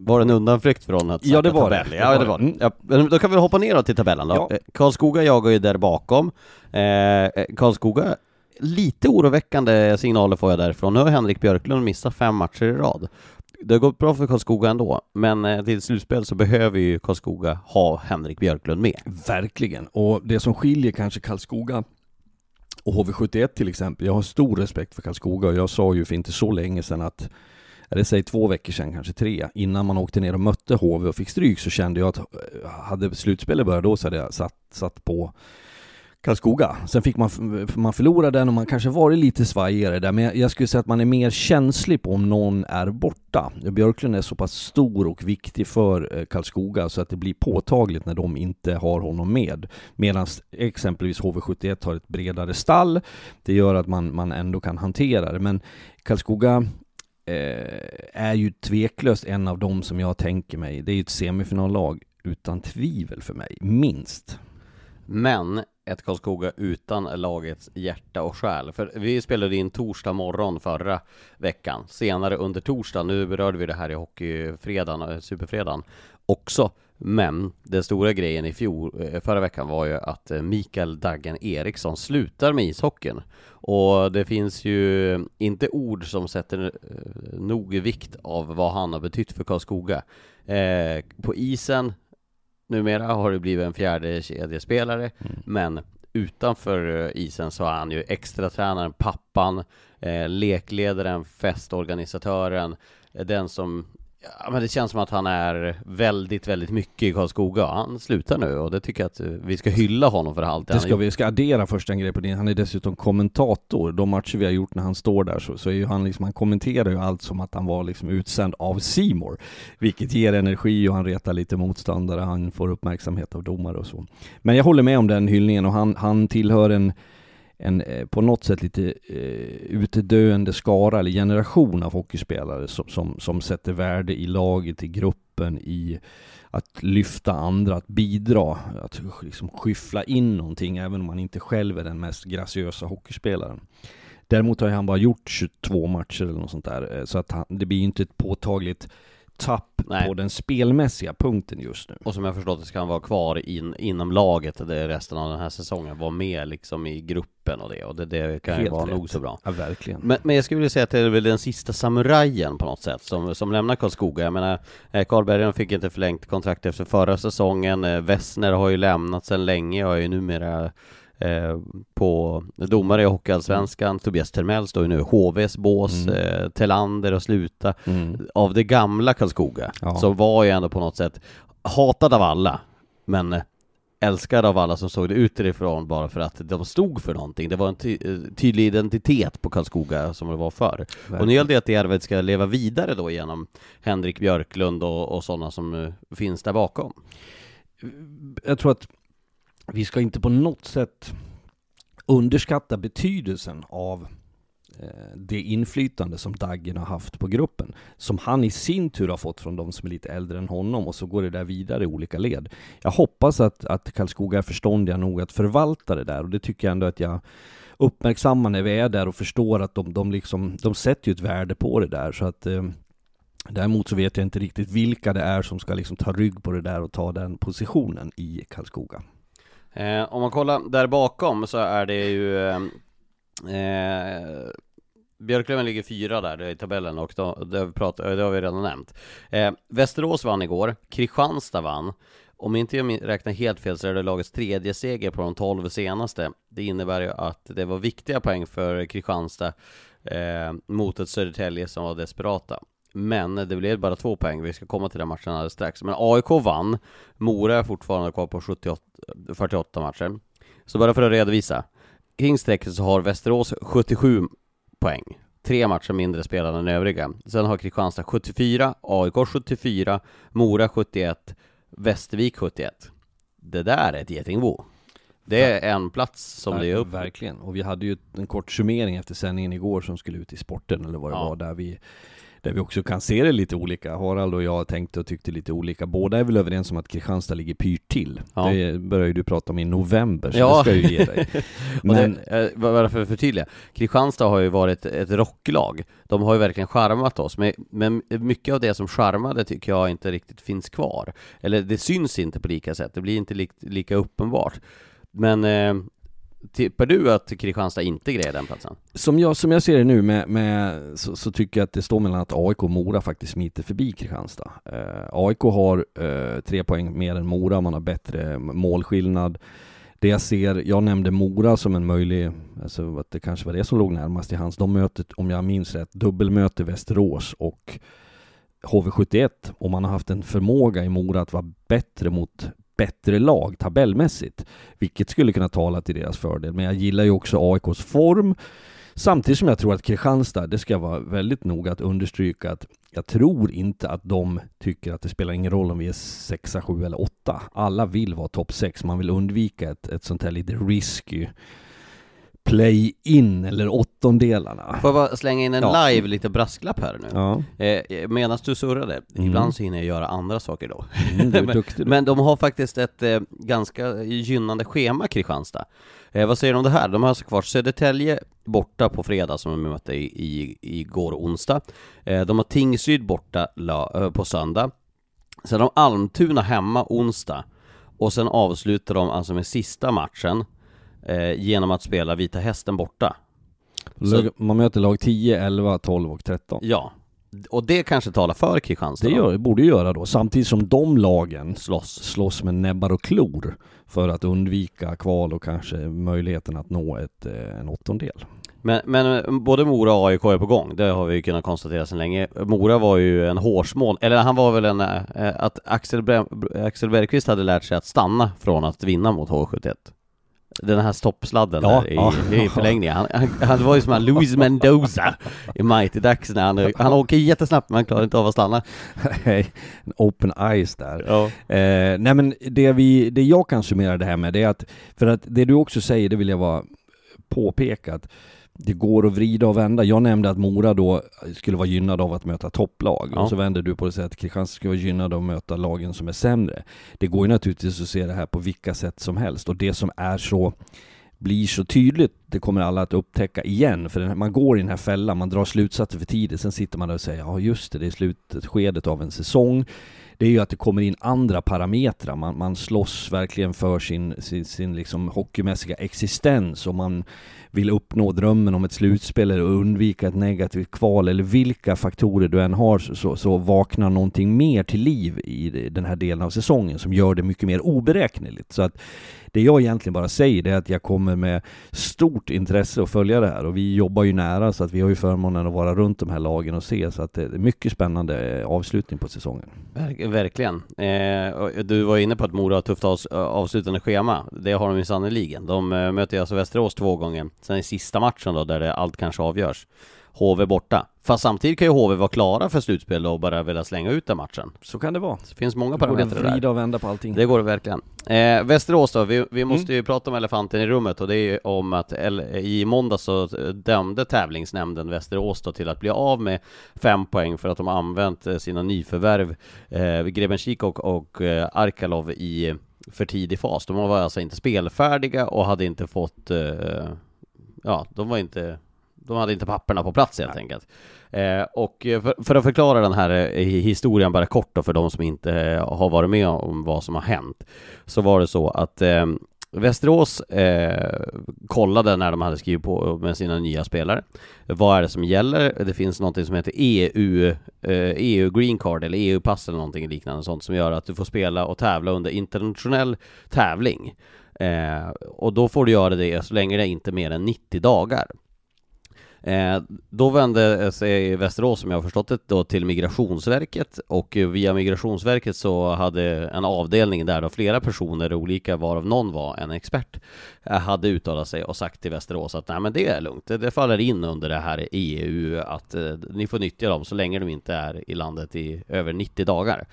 Var det en undanflykt från att Ja, det var det. tabell? Det Ja, det det. var det. Mm. Ja, då kan vi hoppa ner då till tabellen då. Ja. Eh, Karlskoga jagar ju där bakom. Eh, Karlskoga, lite oroväckande signaler får jag därifrån. Nu har Henrik Björklund missat fem matcher i rad. Det har gått bra för Karlskoga ändå, men eh, till slutspel så behöver ju Karlskoga ha Henrik Björklund med. Verkligen. Och det som skiljer kanske Karlskoga och HV71 till exempel. Jag har stor respekt för Karlskoga och jag sa ju för inte så länge sedan att eller säg två veckor sedan, kanske tre, innan man åkte ner och mötte HV och fick stryk så kände jag att eh, hade slutspelet börjat då så hade jag satt, satt på Karlskoga. Sen fick man, man förlora den och man kanske varit lite svajigare där, men jag, skulle säga att man är mer känslig på om någon är borta. Björklund är så pass stor och viktig för eh, Karlskoga så att det blir påtagligt när de inte har honom med. Medan exempelvis HV71 har ett bredare stall. Det gör att man, man ändå kan hantera det, men Karlskoga eh, är ju tveklöst en av dem som jag tänker mig. Det är ju ett semifinallag utan tvivel för mig, minst. Men ett Karlskoga utan lagets hjärta och själ. För vi spelade in torsdag morgon förra veckan. Senare under torsdag, nu berörde vi det här i hockeyfredagen, eh, superfredagen också. Men den stora grejen i fjol, eh, förra veckan var ju att eh, Mikael Daggen Eriksson slutar med ishockeyn. Och det finns ju inte ord som sätter nog vikt av vad han har betytt för Karlskoga. Eh, på isen numera har det blivit en fjärde kedjespelare, mm. men utanför eh, isen så är han ju extra tränaren, pappan, eh, lekledaren, festorganisatören, eh, den som Ja, men det känns som att han är väldigt, väldigt mycket i Karlskoga. Han slutar nu och det tycker jag att vi ska hylla honom för allt det ska vi ska addera först en grej på det. Han är dessutom kommentator. De matcher vi har gjort när han står där så, så är ju han liksom, han kommenterar ju allt som att han var liksom utsänd av Simor, vilket ger energi och han retar lite motståndare. Han får uppmärksamhet av domare och så. Men jag håller med om den hyllningen och han, han tillhör en en eh, på något sätt lite eh, utdöende skara eller generation av hockeyspelare som, som, som sätter värde i laget, i gruppen, i att lyfta andra, att bidra, att liksom skyffla in någonting även om man inte själv är den mest graciösa hockeyspelaren. Däremot har han bara gjort 22 matcher eller något sånt där, eh, så att han, det blir inte ett påtagligt tapp Nej. på den spelmässiga punkten just nu. Och som jag förstått det ska han vara kvar in, inom laget det resten av den här säsongen, vara med liksom i gruppen och det, och det, det kan ju vara rätt. nog så bra. Ja, verkligen. Men, men jag skulle vilja säga att det är väl den sista samurajen på något sätt som, som lämnar Karlskoga. Jag menar, eh, Karl Bergen fick inte förlängt kontrakt efter förra säsongen, eh, Wessner har ju lämnat sedan länge och är ju numera Eh, på domare i Hockeyallsvenskan. Mm. Tobias Termell står ju nu i HVs bås, mm. eh, Telander och Sluta. Mm. Av det gamla Karlskoga, ja. så var ju ändå på något sätt hatad av alla, men älskad av alla som såg det utifrån bara för att de stod för någonting. Det var en ty eh, tydlig identitet på Karlskoga som det var förr. Verkligen. Och nu gäller det att arvet ska leva vidare då genom Henrik Björklund och, och sådana som finns där bakom. Jag tror att vi ska inte på något sätt underskatta betydelsen av eh, det inflytande som Daggen har haft på gruppen, som han i sin tur har fått från de som är lite äldre än honom, och så går det där vidare i olika led. Jag hoppas att, att Karlskoga är förståndiga nog att förvalta det där, och det tycker jag ändå att jag uppmärksammar när vi är där och förstår att de, de, liksom, de sätter ju ett värde på det där, så att eh, Däremot så vet jag inte riktigt vilka det är som ska liksom ta rygg på det där och ta den positionen i Karlskoga. Eh, om man kollar där bakom så är det ju eh, eh Björklöven ligger fyra där i tabellen och då, det, har vi pratat, det har vi redan nämnt. Eh, Västerås vann igår, Kristianstad vann. Om inte jag räknar helt fel så är det lagets tredje seger på de tolv senaste. Det innebär ju att det var viktiga poäng för Kristianstad eh, mot ett Södertälje som var desperata. Men det blev bara två poäng, vi ska komma till den matchen alldeles strax. Men AIK vann, Mora är fortfarande kvar på 78, 48 matcher. Så bara för att redovisa, kring strecket så har Västerås 77 poäng. Tre matcher mindre spelade än övriga. Sen har Kristianstad 74, AIK 74, Mora 71, Västervik 71. Det där är ett getingbo. Det är en plats som Ver det är upp. Verkligen, och vi hade ju en kort summering efter sändningen igår som skulle ut i sporten eller vad det ja. var där vi där vi också kan se det lite olika. Harald och jag tänkte och tyckte lite olika. Båda är väl överens om att Kristianstad ligger pyrt till. Ja. Det började du prata om i november, så ja. det ska jag ju ge dig. Men... det, eh, bara för att förtydliga, Kristianstad har ju varit ett rocklag. De har ju verkligen charmat oss, men, men mycket av det som charmade tycker jag inte riktigt finns kvar. Eller det syns inte på lika sätt, det blir inte li lika uppenbart. Men eh, Tippar du att Kristianstad inte grejer den platsen? Som jag, som jag ser det nu med, med så, så, tycker jag att det står mellan att AIK och Mora faktiskt smiter förbi Kristianstad. Eh, AIK har eh, tre poäng mer än Mora, man har bättre målskillnad. Det jag ser, jag nämnde Mora som en möjlig, alltså att det kanske var det som låg närmast i hans, de mötet, om jag minns rätt, dubbelmöte Västerås och HV71 och man har haft en förmåga i Mora att vara bättre mot bättre lag tabellmässigt, vilket skulle kunna tala till deras fördel. Men jag gillar ju också AIKs form, samtidigt som jag tror att Kristianstad, det ska jag vara väldigt noga att understryka att jag tror inte att de tycker att det spelar ingen roll om vi är sexa, sju eller åtta. Alla vill vara topp sex, man vill undvika ett, ett sånt här lite risky play-in eller åttondelarna. Får jag bara slänga in en Ja. live lite brasklapp här nu? Ja, Eh, Medan du surrade, Mm. ibland så hinner jag göra andra saker då. mm, du är Men- duktig du. Men de har faktiskt ett eh, ganska gynnande schema, Kristianstad. Eh, vad säger du om det här? De har alltså kvar Södertälje borta på fredag som de mötte i, i, igår onsdag. Eh, de har Tingsryd borta la, eh, på söndag. Sen har de Almtuna hemma onsdag. Och sen avslutar de alltså med sista matchen eh, genom att spela Vita Hästen borta. Lag- Man möter lag 10, 11, 12 och 13. Ja, och det kanske talar för Kristianstad Det då. gör, borde göra då, samtidigt som de lagen Slåss. slåss med näbbar och klor för att undvika kval och kanske möjligheten att nå ett, eh, en åttondel. Men, men eh, både Mora och AIK är på gång, det har vi ju kunnat konstatera sedan länge. Mora var ju en hårsmål, eller han var väl en, eh, att Axel, Bre- Axel Bergqvist hade lärt sig att stanna från att vinna mot H71. Den här stoppsladden Ja, där i, ja. i förlängningen. Han, han, han var ju som han Luis Mendoza i Mighty Ducks när han, han åker jättesnabbt men han klarar inte av att stanna. En open eyes där. Ja. Eh, nej men det, vi, det jag kan summera det här med det är att, för att det du också säger, det vill jag vara påpeka att det går att vrida och vända. Jag nämnde att Mora då skulle vara gynnad av att möta topplag Ja. och så vänder du på det och säger att Kristianstad ska vara gynnad av att möta lagen som är sämre. Det går ju naturligtvis att se det här på vilka sätt som helst och det som är så blir så tydligt, det kommer alla att upptäcka igen, för man går i den här fällan, man drar slutsatser för tidigt, sen sitter man där och säger ja just det, det är slutet, skedet av en säsong. Det är ju att det kommer in andra parametrar, man, man slåss verkligen för sin, sin, sin liksom hockeymässiga existens och man vill uppnå drömmen om ett slutspel eller undvika ett negativt kval eller vilka faktorer du än har så, så, vaknar någonting mer till liv i den här delen av säsongen som gör det mycket mer oberäkneligt. Så att det jag egentligen bara säger det är att jag kommer med stort intresse att följa det här och vi jobbar ju nära så att vi har ju förmånen att vara runt de här lagen och se så att det är mycket spännande eh, avslutning på säsongen. Ver verkligen. Eh, du var inne på att Mora har tufft avs, avslutande schema. Det har de ju sannerligen. De eh, möter ju alltså Västerås två gånger. Sen i sista matchen då, där det allt kanske avgörs. HV borta. Fast samtidigt kan ju HV vara klara för slutspel och bara vilja slänga ut den matchen. Så kan det vara. Det finns många parametrar där. vrida och vända på allting. Det går det verkligen. Eh, Västerås då, vi, vi måste Mm. ju prata om elefanten i rummet och det är ju om att L- i måndag så dömde tävlingsnämnden Västerås då till att bli av med fem poäng för att de använt eh, sina nyförvärv eh, Grebenchik och, och eh, Arkalov i för tidig fas. De var alltså inte spelfärdiga och hade inte fått eh, Ja, de var inte De hade inte papperna på plats helt enkelt. Eh, och eh, för, för att förklara den här eh, historien bara kort då för de som inte eh, har varit med om vad som har hänt Så var det så att Västerås eh, kollade när de hade skrivit på med sina nya spelare Vad är det som gäller? Det finns någonting som heter EU eh, EU Green Card eller EU-pass eller någonting liknande sånt som gör att du får spela och tävla under internationell tävling eh, Och då får du göra det så länge det är inte mer än 90 dagar Eh, då vände sig Västerås, som jag har förstått det, då till Migrationsverket och eh, via Migrationsverket så hade en avdelning där då flera personer, olika varav någon var en expert, eh, hade uttalat sig och sagt till Västerås att nej men det är lugnt, det, det faller in under det här EU att eh, ni får nyttja dem så länge de inte är i landet i över 90 dagar.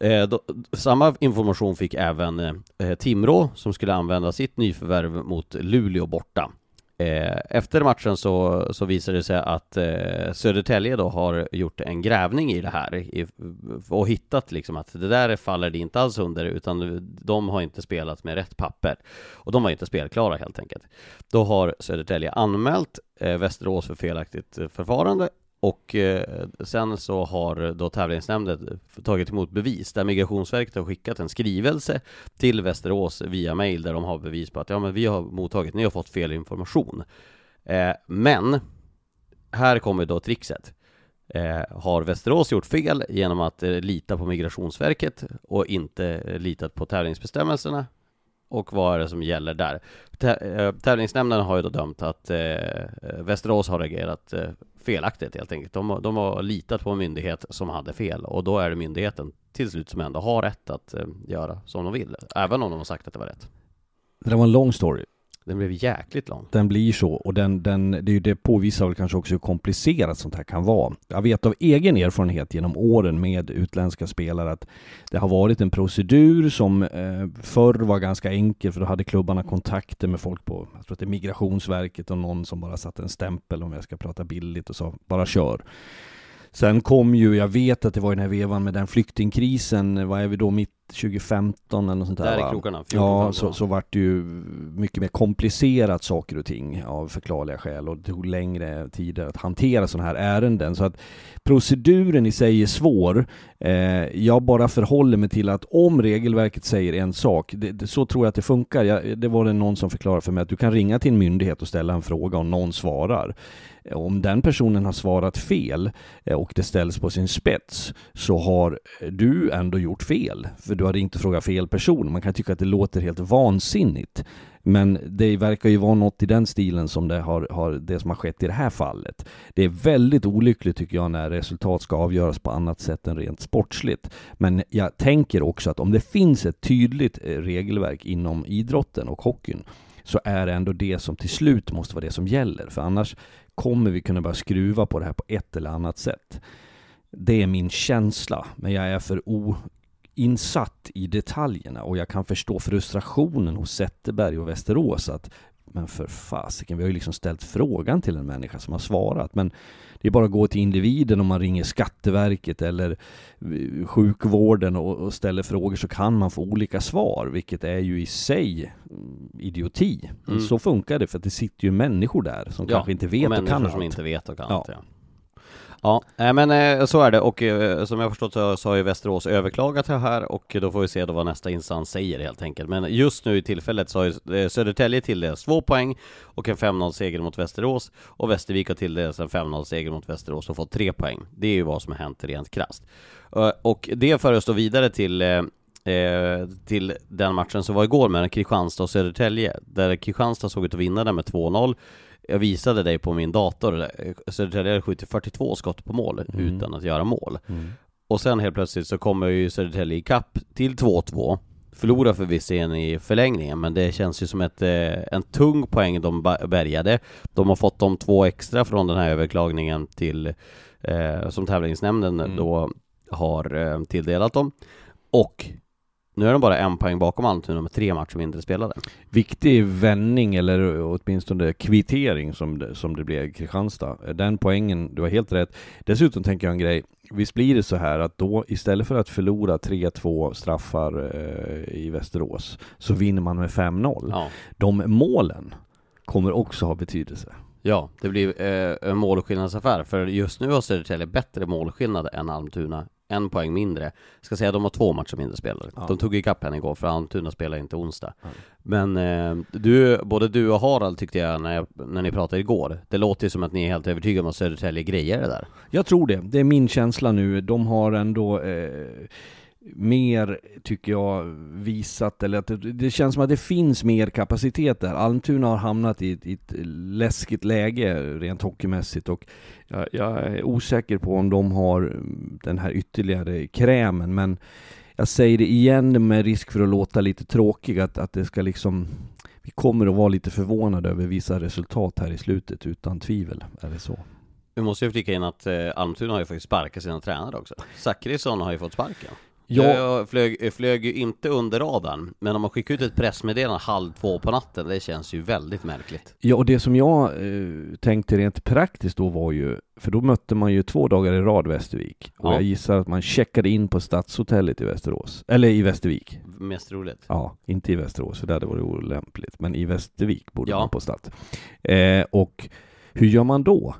Eh, då, samma information fick även eh, Timrå som skulle använda sitt nyförvärv mot Luleå borta. Eh, efter matchen så, så visade det sig att eh, Södertälje då har gjort en grävning i det här i, och hittat liksom att det där faller det inte alls under utan de har inte spelat med rätt papper och de var inte spelklara helt enkelt. Då har Södertälje anmält eh, Västerås för felaktigt eh, förfarande och eh, sen så har eh, då tävlingsnämnden tagit emot bevis där Migrationsverket har skickat en skrivelse till Västerås via mail där de har bevis på att ja men vi har mottagit, ni har fått fel information. Eh, men här kommer då trixet. Eh, har Västerås gjort fel genom att eh, lita på Migrationsverket och inte eh, litat på tävlingsbestämmelserna? Och vad är det som gäller där? Eh, tävlingsnämnden har ju då dömt att eh, eh, Västerås har reagerat eh, felaktigt helt enkelt. De, har- de har litat på en myndighet som hade fel och då är det myndigheten till slut som ändå har rätt att eh, göra som de vill, även om de har sagt att det var rätt. Det där var en lång story. Den blev jäkligt lång. Den blir så och den, den, det, är ju- det påvisar väl kanske också hur komplicerat sånt här kan vara. Jag vet av egen erfarenhet genom åren med utländska spelare att det har varit en procedur som eh, förr var ganska enkel för då hade klubbarna kontakter med folk på, jag tror att det är Migrationsverket och någon som bara satte en stämpel om jag ska prata billigt och sa bara kör. Sen kom ju, jag vet att det var i den här vevan med den flyktingkrisen, vad är vi då, mitt 2015 eller något sånt där, Där i va? krokarna, 14, Ja, 15, så, så vart det ju mycket mer komplicerat saker och ting av förklarliga skäl och det tog längre tid att hantera sådana här ärenden. Så att proceduren i sig är svår. Eh, jag bara förhåller mig till att om regelverket säger en sak, det, det, så tror jag att det funkar. Jag, det var det någon som förklarade för mig att du kan ringa till en myndighet och ställa en fråga och någon svarar. Om den personen har svarat fel eh, och det ställs på sin spets så har eh, du ändå gjort fel. För du har ringt och frågat fel person. Man kan tycka att det låter helt vansinnigt. Men det verkar ju vara något i den stilen som det, har, har, det som har skett i det här fallet. Det är väldigt olyckligt tycker jag när resultat ska avgöras på annat sätt än rent sportsligt. Men jag tänker också att om det finns ett tydligt eh, regelverk inom idrotten och hockeyn så är det ändå det som till slut måste vara det som gäller. För annars kommer vi kunna börja skruva på det här på ett eller annat sätt. Det är min känsla, men jag är för oinsatt i detaljerna och jag kan förstå frustrationen hos Zetterberg och Västerås att men för fasiken, vi har ju liksom ställt frågan till en människa som har svarat. Men det är bara att gå till individen om man ringer Skatteverket eller eh, sjukvården och, och ställer frågor så kan man få olika svar, vilket är ju i sig mm, idioti. Mm. så funkar det, för att det sitter ju människor där som kanske inte vet och människor kan som allt. inte vet och kan Ja. allt, ja. Ja, men eh, så är det och eh, som jag har förstått så, så har ju Västerås överklagat det här och då får vi se då vad nästa instans säger helt enkelt. Men just nu i tillfället så har ju eh, Södertälje tilldelats två poäng och en 5-0 seger mot Västerås och Västervik har tilldelats en 5-0 seger mot Västerås och fått tre poäng. Det är ju vad som har hänt rent krasst. Och det för oss då vidare till till den matchen som var igår mellan Kristianstad och Södertälje, där Kristianstad såg ut att vinna den med 2-0. Jag visade dig på min dator, Södertälje hade skjutit 42 skott på mål Mm. utan att göra mål. Mm. Och sen helt plötsligt så kommer ju Södertälje ikapp till 2-2 Förlorar förvisso i förlängningen men det känns ju som ett, eh, en tung poäng de bärgade De har fått de två extra från den här överklagningen till eh, Som tävlingsnämnden Mm. då har eh, tilldelat dem Och nu är de bara en poäng bakom Almtuna med tre matcher mindre spelade Viktig vändning eller åtminstone kvittering som det, som det blev i Kristianstad. Den poängen, du har helt rätt. Dessutom tänker jag en grej. Visst blir det så här att då istället för att förlora 3-2 straffar eh, i Västerås så vinner man med 5-0. Ja, De målen kommer också ha betydelse. ja det blir eh, en målskillnadsaffär för just nu har Södertälje bättre målskillnad än Almtuna en poäng mindre. Jag ska säga att de har två matcher mindre spelare. Ja. De tog ikapp henne igår för Almtuna spelar inte onsdag. Ja. Men eh, du, både du och Harald tyckte jag när, jag när ni pratade igår, det låter ju som att ni är helt övertygade om att Södertälje grejer det där. Jag tror det. Det är min känsla nu. De har ändå eh, mer, tycker jag, visat, eller att det, det känns som att det finns mer kapacitet där. Almtuna har hamnat i ett, i ett läskigt läge rent hockeymässigt och jag, jag är osäker på om de har den här ytterligare krämen, men jag säger det igen med risk för att låta lite tråkig, att, att det ska liksom vi kommer att vara lite förvånade över vissa resultat här i slutet, utan tvivel är det så. Vi måste ju flika in att eh, Almtuna har ju faktiskt sparkat sina tränare också. Zachrisson har ju fått sparken. Ja. Jag flög, flög ju inte under radarn, men om man skickar ut ett pressmeddelande halv två på natten, det känns ju väldigt märkligt. Ja, och det som jag eh, tänkte rent praktiskt då var ju, för då mötte man ju två dagar i rad Västervik. Och Ja. jag gissar att man checkade in på Stadshotellet i Västerås, eller i Västervik. Mest roligt. Ja, inte i Västerås, för det hade varit olämpligt. Men i Västervik borde Ja. man på Stads. Eh, och hur gör man då?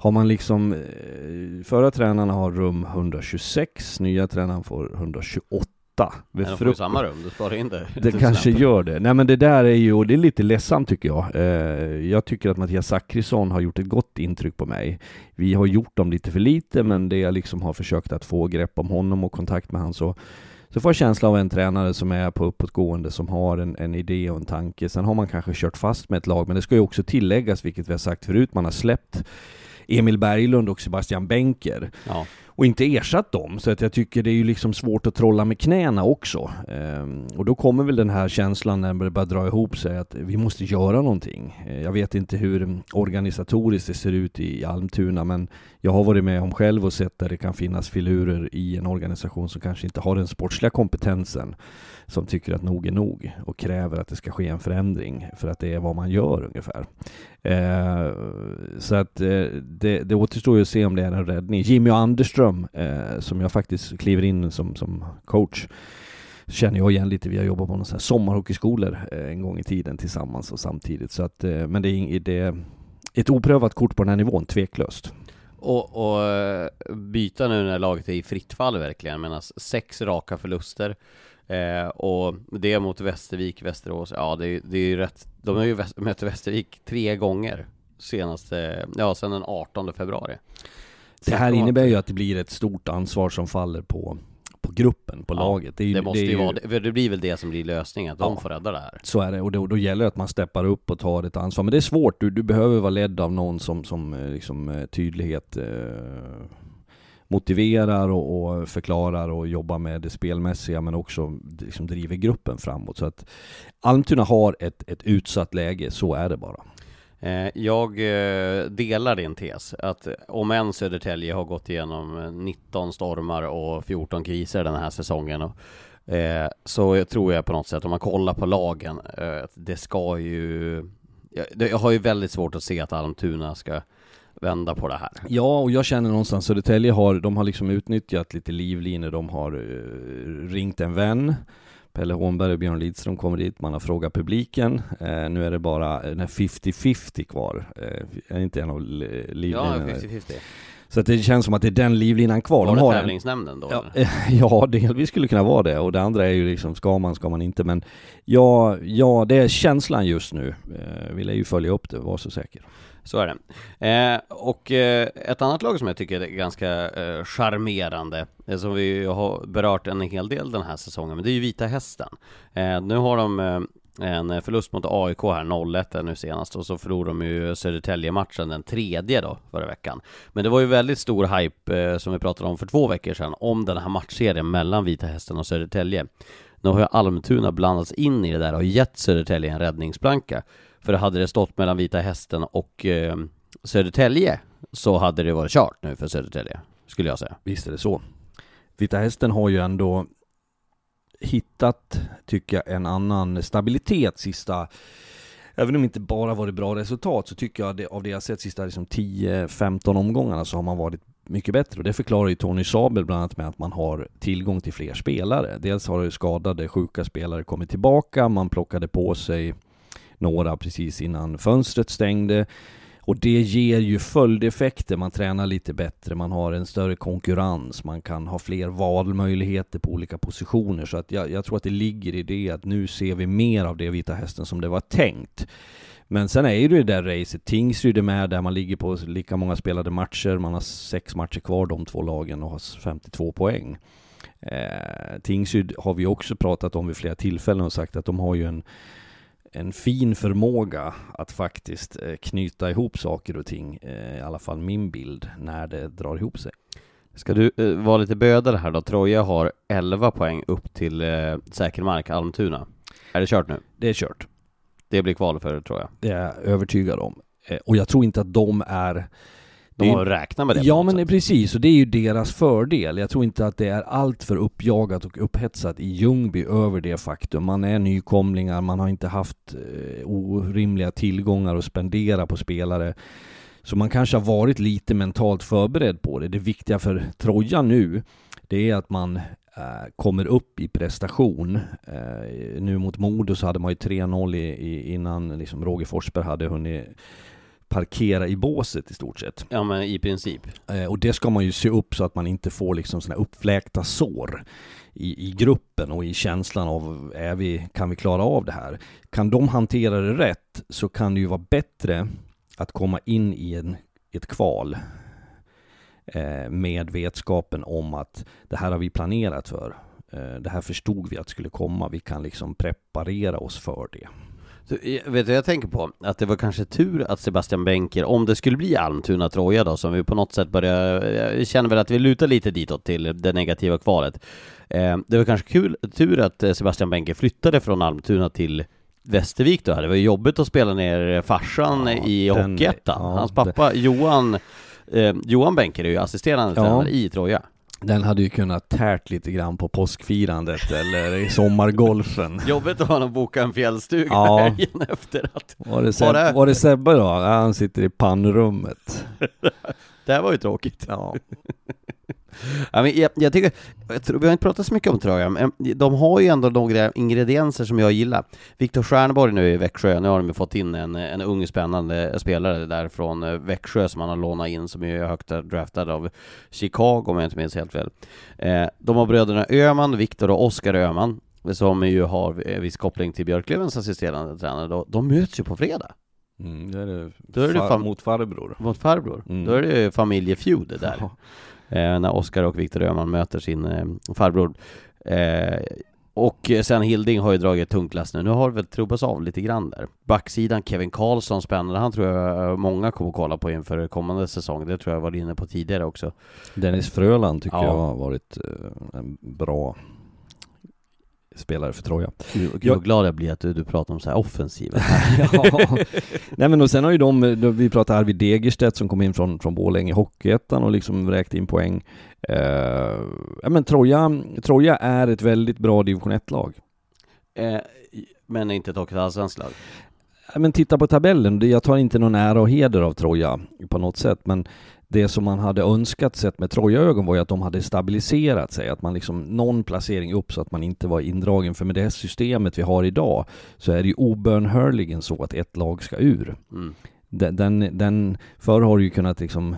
Har man liksom, eh, förra tränarna har rum 126, nya tränaren får 128. Men de får ju samma rum, du sparar in det. Det kanske gör det. Nej men det där är ju, och det är lite ledsamt tycker jag. Eh, jag tycker att Mattias Zachrisson har gjort ett gott intryck på mig. Vi har gjort dem lite för lite, men det jag liksom har försökt att få grepp om honom och kontakt med honom så så får jag känsla av en tränare som är på uppåtgående, som har en, en idé och en tanke. Sen har man kanske kört fast med ett lag, men det ska ju också tilläggas, vilket vi har sagt förut, man har släppt Emil Berglund och Sebastian Benker. Ja. Och inte ersatt dem. Så att jag tycker det är ju liksom svårt att trolla med knäna också. Ehm, och då kommer väl den här känslan när det börjar dra ihop sig att vi måste göra någonting. Eh, jag vet inte hur organisatoriskt det ser ut i Almtuna men jag har varit med om själv och sett där det kan finnas filurer i en organisation som kanske inte har den sportsliga kompetensen som tycker att nog är nog och kräver att det ska ske en förändring för att det är vad man gör ungefär. Eh, så att eh, det, det återstår ju att se om det är en räddning. Jimmy Anderström, eh, som jag faktiskt kliver in som, som coach, känner jag igen lite. Vi har jobbat på några sommarhockeyskolor eh, en gång i tiden tillsammans och samtidigt. Så att, eh, men det är, det är ett oprövat kort på den här nivån, tveklöst. Och, och eh, byta nu när laget är i fritt fall verkligen, medan sex raka förluster Eh, och det mot Västervik, Västerås, ja det, det är ju rätt, de har ju väst, mött Västervik tre gånger senaste, ja sedan den 18 februari. Det här innebär ju att det blir ett stort ansvar som faller på, på gruppen, på ja, laget. Det, är, det måste det ju vara det, blir väl det som blir lösningen, att ja, de får rädda det här. Så är det, och då, då gäller det att man steppar upp och tar ett ansvar. Men det är svårt, du, du behöver vara ledd av någon som, som eh, liksom eh, tydlighet eh, motiverar och, och, förklarar och jobbar med det spelmässiga men också liksom driver gruppen framåt. Så att Almtuna har ett, ett utsatt läge, så är det bara. Eh, jag eh, delar din tes att om än Södertälje har gått igenom eh, 19 stormar och 14 kriser den här säsongen och, så tror jag på något sätt om man kollar på lagen det ska ju jag har ju väldigt svårt att se att Almtuna ska vända på det här. Ja, och jag känner någonstans Södertälje har, de har liksom utnyttjat lite livlinor, de har uh, ringt en vän Pelle Hånberg och Björn Lidström kommer dit, man har frågat publiken. Eh, nu är det bara den här 50-50 kvar. Eh, är inte en av livlinorna? Ja, 50-50. Så att det känns som att det är den livlinan kvar. Var de det tävlingsnämnden då? Ja, ja, delvis skulle kunna vara det. Och det andra är ju liksom, ska man, ska man inte? Men ja, ja det är känslan just nu. Eh, vi lär ju följa upp det, var så säker. Så är det. Eh, och eh, ett annat lag som jag tycker är ganska eh, charmerande, eh, som vi har berört en hel del den här säsongen, men det är ju Vita Hästen. Eh, nu har de eh, en förlust mot AIK här, 0-1 nu senast, och så förlorade de ju Södertälje-matchen den tredje då, förra veckan. Men det var ju väldigt stor hype, eh, som vi pratade om för två veckor sedan, om den här matchserien mellan Vita Hästen och Södertälje. Nu har ju Almtuna blandats in i det där och gett Södertälje en räddningsplanka. För hade det stått mellan Vita Hästen och eh, Södertälje så hade det varit kört nu för Södertälje, skulle jag säga. Visst är det så. Vita Hästen har ju ändå hittat, tycker jag, en annan stabilitet sista Även om det inte bara varit bra resultat så tycker jag det, av det jag sett sista liksom 10-15 omgångarna så har man varit mycket bättre. Och det förklarar ju Tony Sabel bland annat med att man har tillgång till fler spelare. Dels har ju skadade, sjuka spelare kommit tillbaka, man plockade på sig några precis innan fönstret stängde. Och det ger ju följdeffekter, man tränar lite bättre, man har en större konkurrens, man kan ha fler valmöjligheter på olika positioner. Så att jag, jag tror att det ligger i det att nu ser vi mer av det Vita Hästen som det var tänkt. Men sen är ju det där racet, Tingsryd är med där man ligger på lika många spelade matcher, man har sex matcher kvar de två lagen och har 52 poäng. Eh, Tingsryd har vi också pratat om vid flera tillfällen och sagt att de har ju en en fin förmåga att faktiskt eh, knyta ihop saker och ting, eh, i alla fall min bild, när det drar ihop sig. Ska du eh, vara lite bödare här då? Troja har 11 poäng upp till eh, säker mark, Almtuna. Är det kört nu? Det är kört. Det blir kval för det tror jag. Det är jag övertygad om. Eh, och jag tror inte att de är de har räknat med det Ja men sätt. precis, och det är ju deras fördel. Jag tror inte att det är allt för uppjagat och upphetsat i Ljungby över det faktum. Man är nykomlingar, man har inte haft eh, orimliga tillgångar att spendera på spelare. Så man kanske har varit lite mentalt förberedd på det. Det viktiga för Troja nu, det är att man eh, kommer upp i prestation. Eh, nu mot Modo så hade man ju 3-0 i, i, innan liksom Roger Forsberg hade hunnit parkera i båset i stort sett. Ja men i princip. Eh, och det ska man ju se upp så att man inte får liksom sådana uppfläkta sår i, i gruppen och i känslan av är vi, kan vi klara av det här? Kan de hantera det rätt så kan det ju vara bättre att komma in i en, ett kval eh, med vetskapen om att det här har vi planerat för. Eh, det här förstod vi att skulle komma. Vi kan liksom preparera oss för det. Så, eh, vet du, jag tänker på att det var kanske tur att Sebastian Benker, om det skulle bli Almtuna-Troja då, som vi på något sätt börjar, jag känner väl att vi lutar lite ditåt till det negativa kvalet. Eh, det var kanske kul, tur att eh, Sebastian Benker flyttade från Almtuna till Västervik då, det var ju jobbigt att spela ner farsan Ja, i Hockeyettan. ja, Hans pappa Johan, eh, Johan Benker är ju assisterande Ja. tränare i Troja. Den hade ju kunnat tärt lite grann på påskfirandet eller i sommargolfen. Jobbigt att ha någon boka en fjällstuga Ja. helgen efter att Var det, Seb- var det Sebbe då? Ja, han sitter i pannrummet. det här var ju tråkigt. Ja. Ja, men jag, jag tycker, jag tror, vi har inte pratat så mycket om Troja, men de har ju ändå några ingredienser som jag gillar. Viktor Stjernborg nu i Växjö, nu har de ju fått in en, en ung spännande spelare där från eh, Växjö som han har lånat in, som är högt draftad av Chicago om jag inte minns helt fel. Eh, de har bröderna Öhman, Viktor och Oskar Öhman, som ju har eh, viss koppling till Björklövens assisterande tränare. De möts ju på fredag Mm, det är det, Då är det far, mot farbror. mot farbror. Mm. Då är det ju familjefeud där. Ja. Eh, när Oskar och Viktor Öhman möter sin eh, farbror. Eh, och sen Hilding har ju dragit ett tungt lass nu. Nu har det väl trubbats av lite grann där. Backsidan Kevin Karlsson, spännande. Han tror jag många kommer kolla på inför kommande säsong. Det tror jag var inne på tidigare också. Dennis Fröland tycker Ja. jag har varit en bra spelare för Troja. Gud, Jag- vad glad jag blir att du, du pratar om så här offensiva. ja. Nej men och sen har ju de, vi pratar Arvid Degerstedt som kom in från, från Borlänge i Hockeyettan och liksom vräkte in poäng. Eh, ja men Troja, Troja är ett väldigt bra division 1-lag. eh, men inte ett hockey allsvenskt lag. Men titta på tabellen, jag tar inte någon ära och heder av Troja på något sätt, men det som man hade önskat sett med Troja-ögon var ju att de hade stabiliserat sig, att man liksom någon placering upp så att man inte var indragen, för med det här systemet vi har idag så är det ju obönhörligen så att ett lag ska ur. Mm. Den, den, den förr har du ju kunnat liksom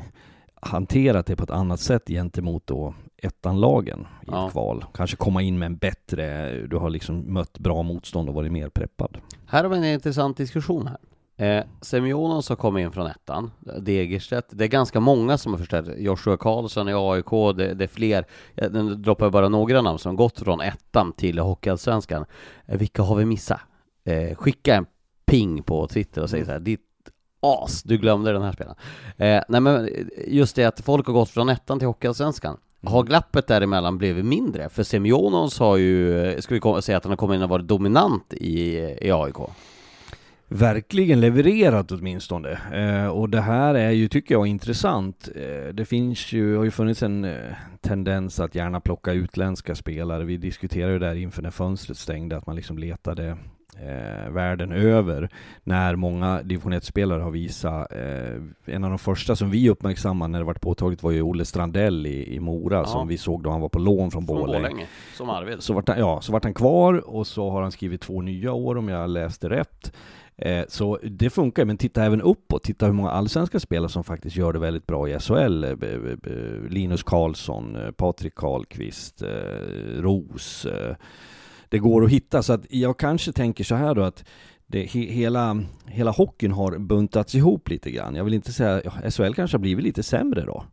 hanterat det på ett annat sätt gentemot då ettanlagen i Ja. ett kval. Kanske komma in med en bättre, du har liksom mött bra motstånd och varit mer preppad. Här har vi en intressant diskussion här. Eh, Semjonos har kommit in från ettan, Degerstedt, det är ganska många som har förstärkt, Joshua Karlsson i AIK, det, det är fler, jag nu droppar jag bara några namn som gått från ettan till Hockeyallsvenskan. Eh, vilka har vi missat? Eh, skicka en ping på Twitter och säg så här, ditt as, du glömde den här spelaren. Eh, nej men just det att folk har gått från ettan till Hockeyallsvenskan. Har glappet däremellan blivit mindre? För Semjonos har ju, eh, ska vi säga att han har kommit in och varit dominant i, eh, i AIK? Verkligen levererat åtminstone. Eh, och det här är ju, tycker jag, intressant. Eh, det finns ju, har ju funnits en eh, tendens att gärna plocka utländska spelare. Vi diskuterade ju där inför när fönstret stängde, att man liksom letade eh, världen över när många division 1-spelare har visat. Eh, en av de första som vi uppmärksammade när det var påtagligt var ju Olle Strandell i, i Mora Ja. som vi såg då han var på lån från, Från Borlänge. Som Arvid. Så vart, han, ja, så vart han kvar och så har han skrivit två nya år om jag läste rätt. Eh, så det funkar, men titta även uppåt. Titta hur många allsvenska spelare som faktiskt gör det väldigt bra i SHL. Eh, eh, Linus Karlsson, Patrik Karlqvist, Ros. Det går att hitta, så att jag kanske tänker så här då att det, he, hela, hela hockeyn har buntats ihop lite grann. Jag vill inte säga, ja, SHL kanske har blivit lite sämre då.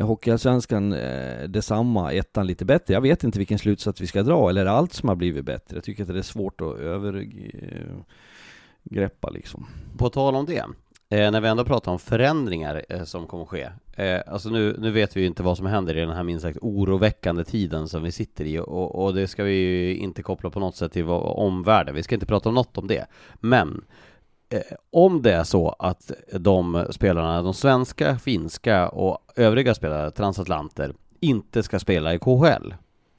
Hockeyallsvenskan eh, detsamma, ettan lite bättre. Jag vet inte vilken slutsats vi ska dra, eller är det allt som har blivit bättre? Jag tycker att det är svårt att över greppa liksom. På tal om det, eh, när vi ändå pratar om förändringar eh, som kommer ske. Eh, alltså nu, nu vet vi ju inte vad som händer i den här minst sagt oroväckande tiden som vi sitter i och, och det ska vi ju inte koppla på något sätt till vad, omvärlden. Vi ska inte prata om något om det. Men eh, om det är så att de spelarna, de svenska, finska och övriga spelare, transatlanter, inte ska spela i KHL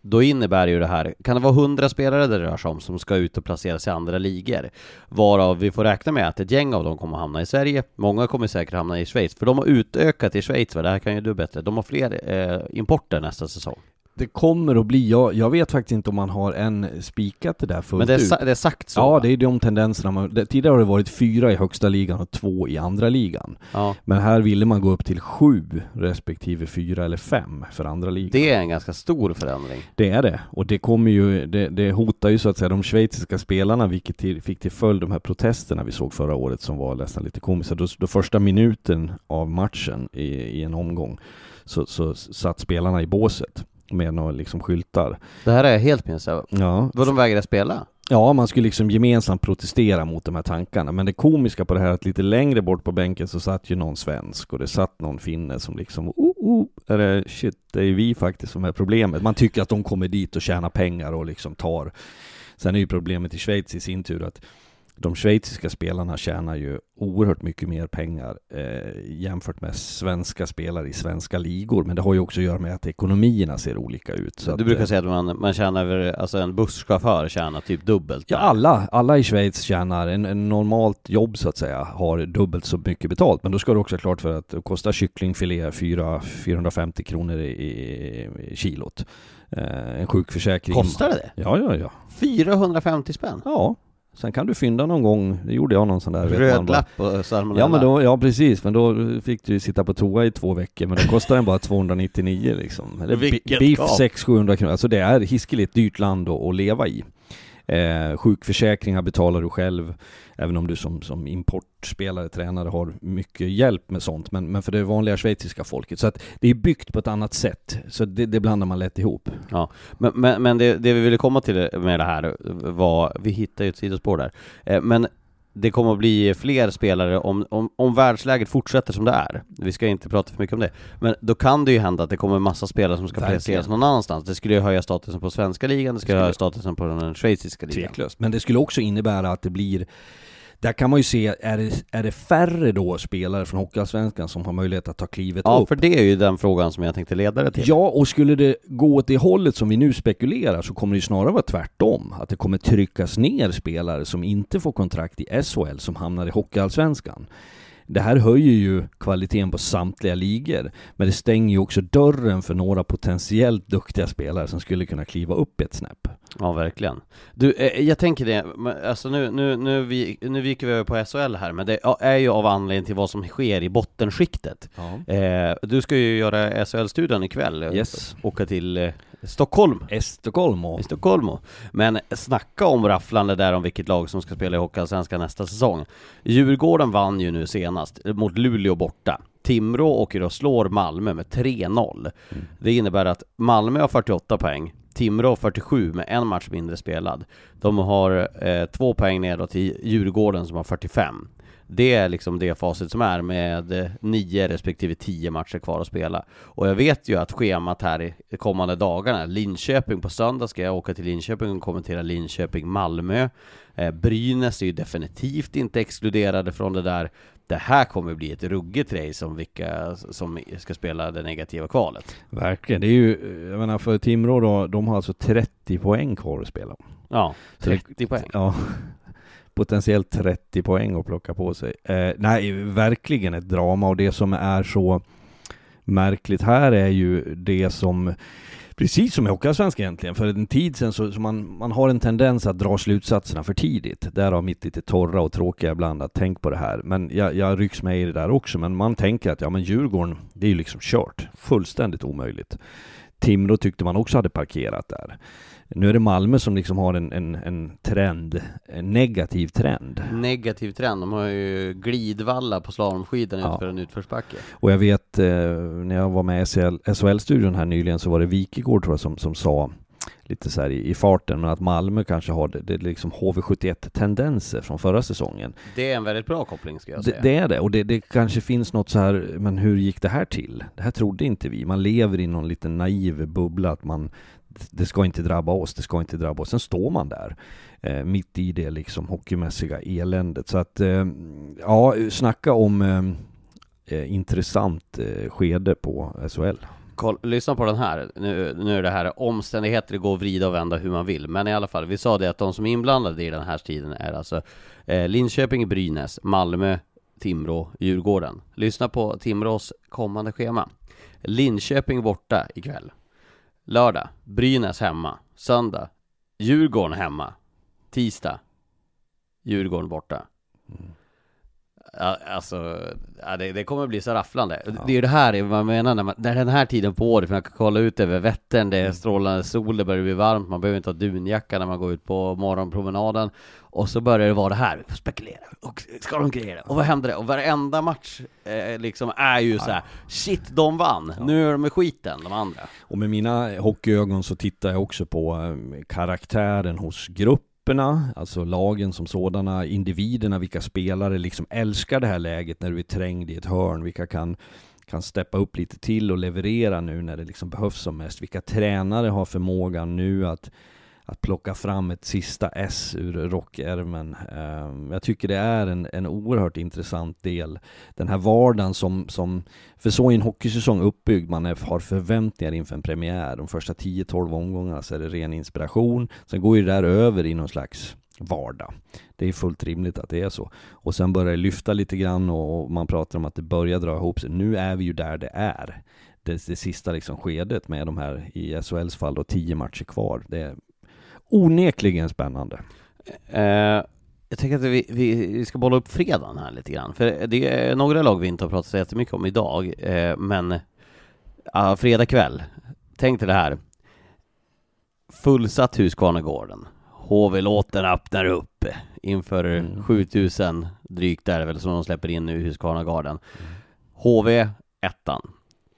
då innebär ju det här, kan det vara 100 spelare det rör sig om som ska ut och placera sig i andra ligor? Varav vi får räkna med att ett gäng av dem kommer hamna i Sverige, många kommer säkert hamna i Schweiz, för de har utökat i Schweiz, va? det här kan ju du bättre, de har fler eh, importer nästa säsong. Det kommer att bli, jag, jag vet faktiskt inte om man har än spikat det där fullt Men det är, ut. det är sagt så Ja, det är de tendenserna man, det, Tidigare har det varit fyra i högsta ligan och två i andra ligan. ja. Men här ville man gå upp till sju respektive fyra eller fem för andra ligan. Det är en ganska stor förändring. Det är det. Och det kommer ju, det, det hotar ju så att säga de schweiziska spelarna, vilket till, fick till följd de här protesterna vi såg förra året som var nästan lite komiska. Då, då första minuten av matchen i, i en omgång så, så satt spelarna i båset med några liksom skyltar. Det här är helt så. Ja, Vad de vägrar spela? Ja, man skulle liksom gemensamt protestera mot de här tankarna. Men det komiska på det här är att lite längre bort på bänken så satt ju någon svensk och det satt någon finne som liksom, oh, oh, är det, shit, det är ju vi faktiskt som är problemet. Man tycker att de kommer dit och tjänar pengar och liksom tar. Sen är ju problemet i Schweiz i sin tur att de schweiziska spelarna tjänar ju oerhört mycket mer pengar eh, jämfört med svenska spelare i svenska ligor. Men det har ju också att göra med att ekonomierna ser olika ut. Så du att, brukar eh, säga att man, man tjänar över, alltså en busschaufför tjänar typ dubbelt. Ja, alla, alla i Schweiz tjänar, en, en normalt jobb så att säga, har dubbelt så mycket betalt. Men då ska du också ha klart för att det kostar kycklingfilé 4, 450 kronor i, i, i kilot. Eh, en sjukförsäkring. Kostar det det? Ja, ja, ja. 450 spänn? Ja. Sen kan du fynda någon gång, det gjorde jag någon sån där. Röd lapp och salmonella? Ja men då, ja precis, men då fick du sitta på toa i två veckor, men då kostar den bara 299 liksom. Eller Vilket beef gap. 600-700 kronor, alltså det är hiskeligt dyrt land att leva i. Eh, sjukförsäkringar betalar du själv, även om du som, som importspelare, tränare har mycket hjälp med sånt, men, men för det vanliga schweiziska folket. Så att det är byggt på ett annat sätt, så det, det blandar man lätt ihop. Ja, men, men, men det, det vi ville komma till med det här var, vi hittade ju ett sidospår där, eh, men det kommer att bli fler spelare om, om, om världsläget fortsätter som det är. Vi ska inte prata för mycket om det. Men då kan det ju hända att det kommer massa spelare som ska Verkligen. placeras någon annanstans. Det skulle ju höja statusen på svenska ligan, det skulle Skulle- höja statusen på den schweiziska ligan. Tveklöst. Men det skulle också innebära att det blir där kan man ju se, är det, är det färre då spelare från Hockeyallsvenskan som har möjlighet att ta klivet Ja, upp? för det är ju den frågan som jag tänkte leda det till. Ja, och skulle det gå åt det hållet som vi nu spekulerar så kommer det ju snarare vara tvärtom. Att det kommer tryckas ner spelare som inte får kontrakt i SHL som hamnar i Hockeyallsvenskan. Det här höjer ju kvaliteten på samtliga ligor, men det stänger ju också dörren för några potentiellt duktiga spelare som skulle kunna kliva upp ett snäpp. Ja, verkligen. Du, eh, jag tänker det, alltså nu, nu, nu, vi, nu viker vi över på SHL här, men det är ju av anledning till vad som sker i bottenskiktet. Eh, du ska ju göra SHL-studion ikväll, eh, Yes. åka till Stockholm. Estocolm och I Stockholm. Men snacka om rafflande där om vilket lag som ska spela i Hockeyallsvenskan nästa säsong. Djurgården vann ju nu senast mot Luleå borta. Timrå åker och slår Malmö med 3-0. Det innebär att Malmö har 48 poäng, Timrå har 47 med en match mindre spelad. De har eh, två poäng nedåt till Djurgården som har 45. Det är liksom det facit som är med nio respektive tio matcher kvar att spela. Och jag vet ju att schemat här i de kommande dagarna, Linköping på söndag ska jag åka till Linköping och kommentera Linköping-Malmö. Eh, Brynäs är ju definitivt inte exkluderade från det där. Det här kommer bli ett ruggigt race om vilka som ska spela det negativa kvalet. Verkligen, det är ju, jag menar för Timrå då, de har alltså 30 poäng kvar att spela. Ja, Så det- 30 poäng. Ja, potentiellt 30 poäng att plocka på sig. Eh, nej, verkligen ett drama och det som är så märkligt här är ju det som Precis som i Hockeyallsvenskan egentligen, för en tid sedan så, så man, man har en tendens att dra slutsatserna för tidigt. Därav mitt lite torra och tråkiga ibland att tänk på det här. Men jag, jag rycks med i det där också, men man tänker att ja men Djurgården, det är ju liksom kört. Fullständigt omöjligt. Timrå tyckte man också hade parkerat där. Nu är det Malmö som liksom har en, en, en trend, en negativ trend. Negativ trend, de har ju glidvalla på slalomskidan Ja. utför en utförsbacke. Och jag vet eh, när jag var med i SHL, SHL-studion här nyligen så var det Wikegård tror jag som, som sa lite så här i, i farten, men att Malmö kanske har det, det är liksom HV71-tendenser från förra säsongen. Det är en väldigt bra koppling ska jag Det, säga. det är det, och det, det kanske finns något så här, men hur gick det här till? Det här trodde inte vi. Man lever i någon liten naiv bubbla att man, det ska inte drabba oss, det ska inte drabba oss. Sen står man där, eh, mitt i det liksom hockeymässiga eländet. Så att, eh, ja, snacka om eh, eh intressant eh, skede på SHL. Koll, lyssna på den här, nu, nu är det här omständigheter, det går att vrida och vända hur man vill Men i alla fall, vi sa det att de som är inblandade i den här tiden är alltså eh, Linköping, Brynäs, Malmö, Timrå, Djurgården Lyssna på Timrås kommande schema Linköping borta ikväll Lördag, Brynäs hemma. Söndag, Djurgården hemma. Tisdag, Djurgården borta. Mm. Ja, alltså, ja, det, det kommer bli så rafflande. Det är ju det här man menar när, man, när den här tiden på året, för man kan kolla ut över Vättern, det är strålande sol, det börjar bli varmt, man behöver inte ha dunjacka när man går ut på morgonpromenaden. Och så börjar det vara det här, vi spekulera, och ska de greja det? Och vad händer det? Och varenda match eh, liksom är ju så här: shit, de vann! Nu är de med skiten, de andra. Och med mina hockeyögon så tittar jag också på eh, karaktären hos gruppen grupperna, alltså lagen som sådana, individerna, vilka spelare liksom älskar det här läget när du är trängd i ett hörn, vilka kan kan steppa upp lite till och leverera nu när det liksom behövs som mest. Vilka tränare har förmågan nu att att plocka fram ett sista S ur rockärmen. Ehm, jag tycker det är en, en oerhört intressant del. Den här vardagen som, som för så är en hockeysäsong uppbyggd, man är, har förväntningar inför en premiär. De första 10-12 omgångarna så är det ren inspiration. Sen går ju det där över i någon slags vardag. Det är fullt rimligt att det är så. Och sen börjar det lyfta lite grann och man pratar om att det börjar dra ihop sig. Nu är vi ju där det är. Det, det sista liksom skedet med de här, i SHLs fall då, tio matcher kvar. Det är onekligen spännande. Eh, jag tänker att vi, vi, vi, ska bolla upp fredagen här lite grann, för det är några lag vi inte har pratat så jättemycket om idag, eh, men uh, fredag kväll, tänk dig det här. Fullsatt Huskvarnagården. HV-låten öppnar upp inför mm. 7000 drygt där väl som de släpper in nu i Husqvarna Mm. HV ettan,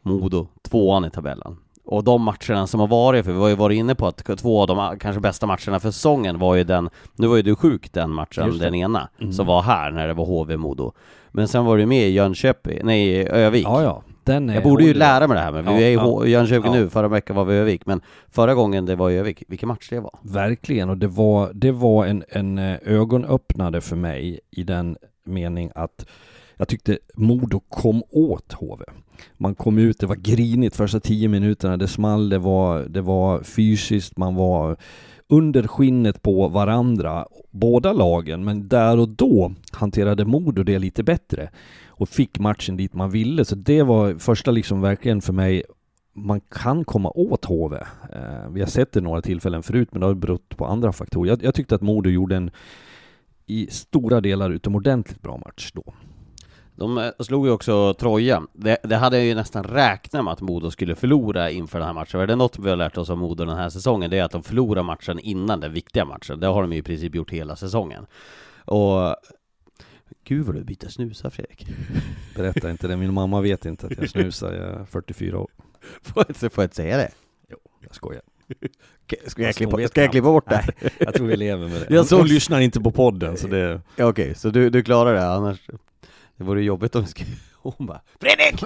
Modo tvåan i tabellen. Och de matcherna som har varit, för vi har ju varit inne på att två av de kanske bästa matcherna för säsongen var ju den, nu var ju du sjuk den matchen, den ena, mm. som var här när det var HV-Modo. Men sen var du med i Jönköping, nej Övik. Ja, ja. Den är jag borde ju lära mig det här, men vi är i ja. Jönköping ja. nu, förra veckan var vi i Övik, men förra gången det var i Övik, vilken match det var! Verkligen, och det var, det var en, en eh, ögonöppnare för mig i den mening att jag tyckte Modo kom åt HV. Man kom ut, det var grinigt första tio minuterna, det small, det var, det var fysiskt, man var under skinnet på varandra, båda lagen, men där och då hanterade Modo det lite bättre och fick matchen dit man ville, så det var första liksom verkligen för mig man kan komma åt HV. Eh, vi har sett det några tillfällen förut, men det har berott på andra faktorer. Jag, jag tyckte att Modo gjorde en i stora delar utomordentligt bra match då. De eh, slog ju också Troja. Det, det, hade jag ju nästan räknat med att Modo skulle förlora inför den här matchen. Är det något vi har lärt oss av Modo den här säsongen, det är att de förlorar matchen innan den viktiga matchen. Det har de ju i princip gjort hela säsongen. Och Gud vad du byter snusar Fredrik. Berätta inte det, min mamma vet inte att jag snusar, jag är 44 år. Får jag inte, får jag inte säga det? Jo, jag skojar. Ska jag, klippa, ska jag klippa bort det? Nej, jag tror vi lever med det. Jag så lyssnar inte på podden så det... Okej, okay, så du, du klarar det annars? Det vore jobbigt om vi skulle... Hon bara Fredrik!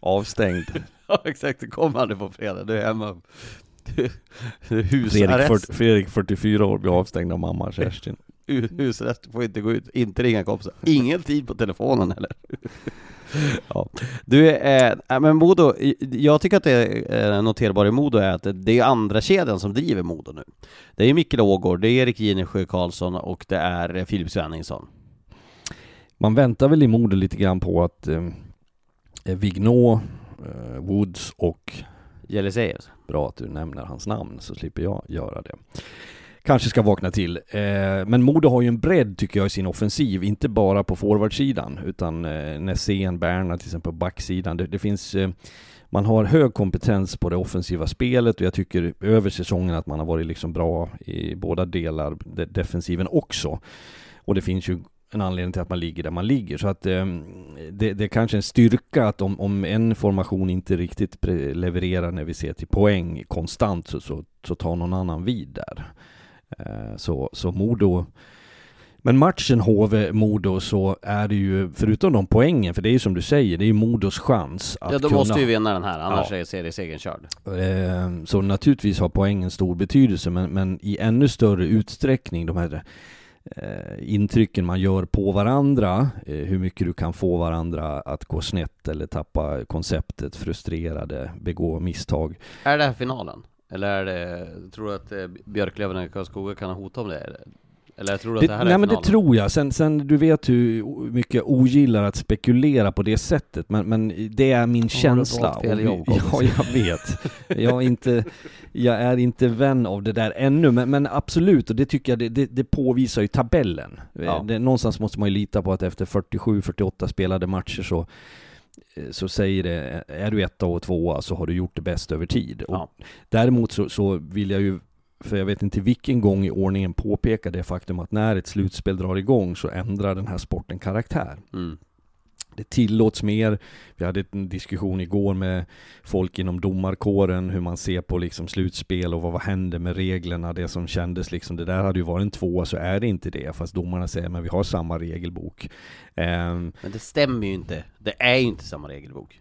Avstängd. ja exakt, du kommer aldrig på fredag, du är hemma. Du, du Fredrik, 40, Fredrik 44 år blir avstängd av mamma Kerstin. Husarrest, får inte gå ut, inte ringa kompisar. Ingen tid på telefonen heller. ja. Du, eh, men Modo, jag tycker att det är eh, noterbart i Modo är att det är andra kedjan som driver Modo nu. Det är Mikkel Ågård, det är Erik Ginesjö Karlsson och det är Filip Svenningsson man väntar väl i Modo lite grann på att eh, eh Vignå, eh, Woods och Jeliseus. Bra att du nämner hans namn så slipper jag göra det. Kanske ska vakna till. Eh, men Modo har ju en bredd tycker jag i sin offensiv, inte bara på forwardsidan utan eh, Nässén, Berna till exempel på backsidan. Det, det finns eh, man har hög kompetens på det offensiva spelet och jag tycker över säsongen att man har varit liksom bra i båda delar, defensiven också. Och det finns ju en anledning till att man ligger där man ligger. Så att eh, det, det är kanske en styrka att om, om en formation inte riktigt levererar när vi ser till poäng konstant så, så, så tar någon annan vid där. Eh, så, så Modo men matchen HV-Modo så är det ju, förutom de poängen, för det är ju som du säger, det är ju Modos chans att Ja, de kunna... måste ju vinna den här, annars ja. är seriesegern körd. Eh, så naturligtvis har poängen stor betydelse, men, men i ännu större utsträckning, de här Eh, intrycken man gör på varandra, eh, hur mycket du kan få varandra att gå snett eller tappa konceptet, frustrerade, begå misstag. Är det här finalen? Eller är det, tror du att eh, Björklöven och Karlskoga kan hota om det? Eller tror du det, att det här nej är men det tror jag. Sen, sen du vet hur mycket jag ogillar att spekulera på det sättet, men, men det är min oh, känsla. Fel jobb, ja, jag vet. Jag är, inte, jag är inte vän av det där ännu, men, men absolut, och det tycker jag, det, det, det påvisar ju tabellen. Ja. Det, någonstans måste man ju lita på att efter 47-48 spelade matcher så så säger det, är du etta och tvåa så har du gjort det bäst över tid. Ja. däremot så, så vill jag ju för jag vet inte vilken gång i ordningen påpeka det faktum att när ett slutspel drar igång så ändrar den här sporten karaktär. Mm. det tillåts mer. Vi hade en diskussion igår med folk inom domarkåren hur man ser på liksom slutspel och vad, vad händer med reglerna. Det som kändes liksom, det där hade ju varit en tvåa så är det inte det. Fast domarna säger men vi har samma regelbok. Um, men det stämmer ju inte. Det är ju inte samma regelbok.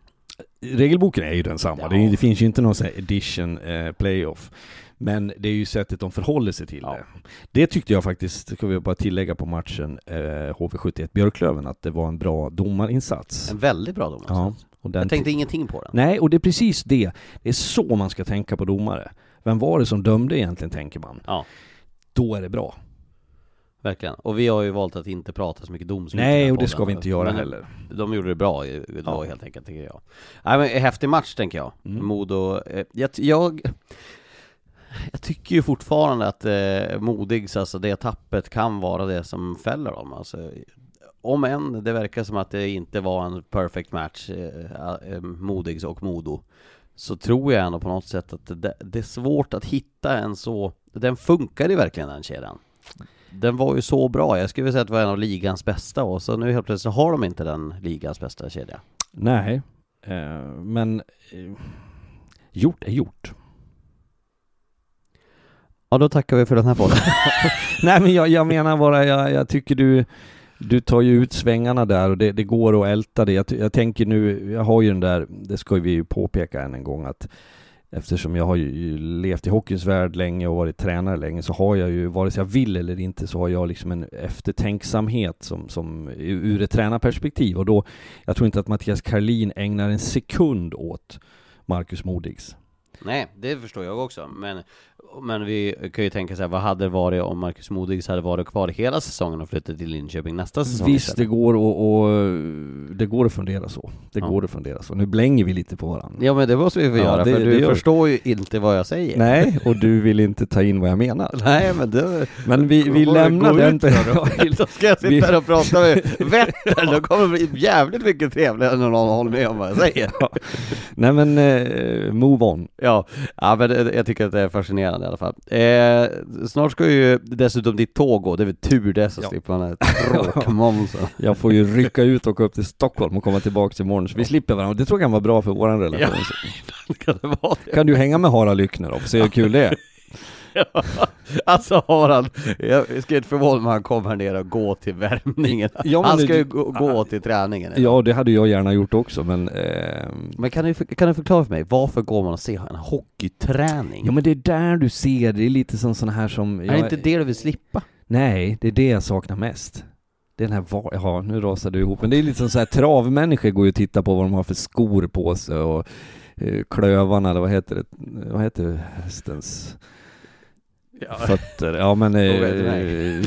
Regelboken är ju densamma. Ja. Det, det, finns ju inte någon sån här edition eh, playoff. Men det är ju sättet de förhåller sig till ja. det. Det tyckte jag faktiskt, ska vi bara tillägga på matchen, eh, HV71 Björklöven, att det var en bra domarinsats. En väldigt bra domarinsats. Ja, jag tänkte ingenting på den. Nej, och det är precis det. Det är så man ska tänka på domare. Vem var det som dömde egentligen, tänker man. Ja. Då är det bra. Verkligen. Och vi har ju valt att inte prata så mycket domslut Nej, och det ska vi inte göra men heller. De gjorde det bra idag ja. helt enkelt, tycker jag. Nej men häftig match, tänker jag. Mm. Modo, eh, jag, jag jag tycker ju fortfarande att eh, Modigs, alltså det tappet kan vara det som fäller dem. Alltså, Om än det verkar som att det inte var en perfect match, eh, eh, Modigs och Modo Så tror jag ändå på något sätt att det, det är svårt att hitta en så, den funkar ju verkligen den kedjan. Den var ju så bra, jag skulle vilja säga att det var en av ligans bästa och så nu helt plötsligt har de inte den ligans bästa kedja. Nej, eh, men eh, gjort är gjort. Ja, då tackar vi för den här podden. Nej, men jag, jag menar bara, jag, jag, tycker du, du tar ju ut svängarna där och det, det går att älta det. Jag, jag, tänker nu, jag har ju den där, det ska vi ju påpeka än en gång att eftersom jag har ju levt i hockeyns värld länge och varit tränare länge så har jag ju, vare sig jag vill eller inte, så har jag liksom en eftertänksamhet som, som ur ett tränarperspektiv och då, jag tror inte att Mattias Karlin ägnar en sekund åt Marcus Modigs. Nej, det förstår jag också, men men vi kan ju tänka sig, vad hade det varit om Marcus Modigs hade varit kvar hela säsongen och flyttat till Linköping nästa säsong? Visst, det går och, och, det går att fundera så. Det ja. går att fundera så. Nu blänger vi lite på varandra. Ja, men det måste vi få ja, göra, det, för du gör... förstår ju inte vad jag säger. Nej, och du vill inte ta in vad jag menar. Nej, men det... Men vi, vi lämnar den... Då ska jag sitta här och prata med Vetter, då kommer det bli jävligt mycket trevligare när någon håller med om vad jag säger. Nej men, uh, move on. Ja, ja men jag tycker att det är fascinerande i alla fall. Eh, snart ska ju dessutom ditt tåg gå, det är väl tur det så ja. slipper man den här jag får ju rycka ut och åka upp till Stockholm och komma tillbaka imorgon, så vi slipper varandra. Det tror jag kan vara bra för våran relation. Ja, kan det vara det? Kan du hänga med Harald Lyckner då, se hur kul det är? alltså Harald, jag ska inte förvåna mig om han kommer nere och går till värmningen. Ja, han ska ju gå, gå till träningen. Ja, det hade jag gärna gjort också, men... Eh... Men kan du, kan du förklara för mig, varför går man och ser en hockeyträning? Ja, men det är där du ser, det är lite som sådana här som... Är det inte det du vill slippa? Nej, det är det jag saknar mest. Det är den här var... Ja, nu rasar du ihop. Men det är lite som så här travmänniskor går ju och tittar på vad de har för skor på sig och eh, klövarna, eller vad heter det? Vad heter hästens ja. fötter. Ja men eh,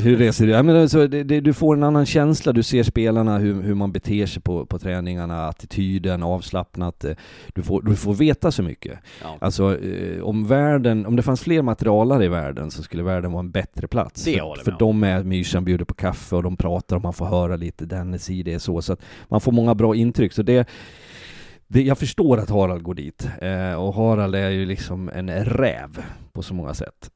hur reser du? Ja, men alltså, det, det, du får en annan känsla, du ser spelarna, hur, hur man beter sig på, på träningarna, attityden, avslappnat. Eh, du får, du får veta så mycket. Ja. Alltså eh, om världen, om det fanns fler materialare i världen så skulle världen vara en bättre plats. Det för för de är mysan, bjuder på kaffe och de pratar och man får höra lite, dennes i det är så. Så att man får många bra intryck. Så det det, jag förstår att Harald går dit, eh, och Harald är ju liksom en räv på så många sätt.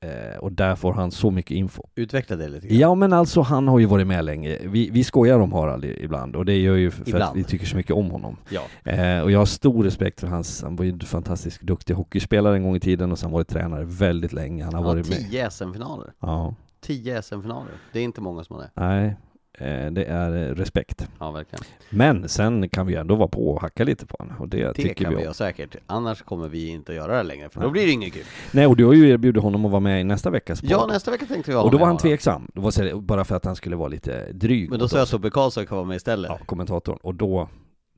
Eh, och där får han så mycket info. Utveckla det lite grann. Ja men alltså han har ju varit med länge. Vi, vi skojar om Harald ibland och det gör ju för ibland. att vi tycker så mycket om honom. Ja. Eh, och jag har stor respekt för hans, han var ju en fantastiskt duktig hockeyspelare en gång i tiden och sen varit tränare väldigt länge. Han har ja, varit med. Tio SM-finaler. Ja. Tio SM-finaler. Det är inte många som har det. Nej, det är eh, respekt. Ja, verkligen. Men sen kan vi ändå vara på och hacka lite på honom och det, det tycker kan vi, vi säkert. Annars kommer vi inte att göra det längre, för då blir det inget kul. Nej, och du har ju erbjudit honom att vara med i nästa veckas podd. Ja, nästa vecka tänkte ha Och då var han tveksam. Det var bara för att han skulle vara lite dryg. Men då sa jag Tobbe Karlsson kan vara med istället. Ja, kommentatorn. Och då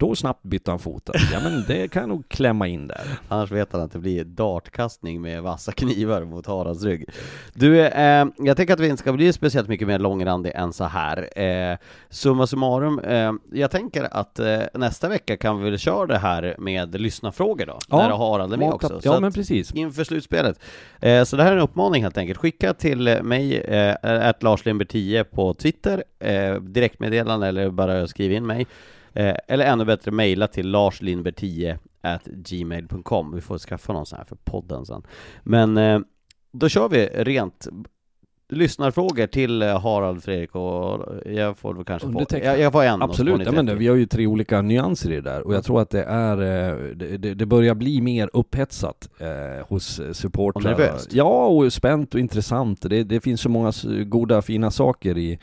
då snabbt bytte han foten. Ja men det kan jag nog klämma in där. Annars vet han att det blir dartkastning med vassa knivar mot Haralds rygg. Du, eh, jag tänker att vi inte ska bli speciellt mycket mer långrandig än så här. Eh, summa summarum, eh, jag tänker att eh, nästa vecka kan vi väl köra det här med lyssnarfrågor då, ja, när Harald är med också. Ja men precis. Inför slutspelet. Eh, så det här är en uppmaning helt enkelt. Skicka till mig, eh, Lars 10 på Twitter, eh, direktmeddelande eller bara skriv in mig. Eh, eller ännu bättre, mejla till larslindberg10 at gmail.com. Vi får skaffa någon sån här för podden sen. Men eh, då kör vi rent lyssnarfrågor till eh, Harald, Fredrik och jag får väl kanske få, jag, jag får en Absolut, ja, men det, 30. vi har ju tre olika nyanser i det där och jag tror att det är, eh, det, det, börjar bli mer upphetsat eh, hos supportrar. Och nervöst. Ja, och spänt och intressant. Det, det finns så många goda, fina saker i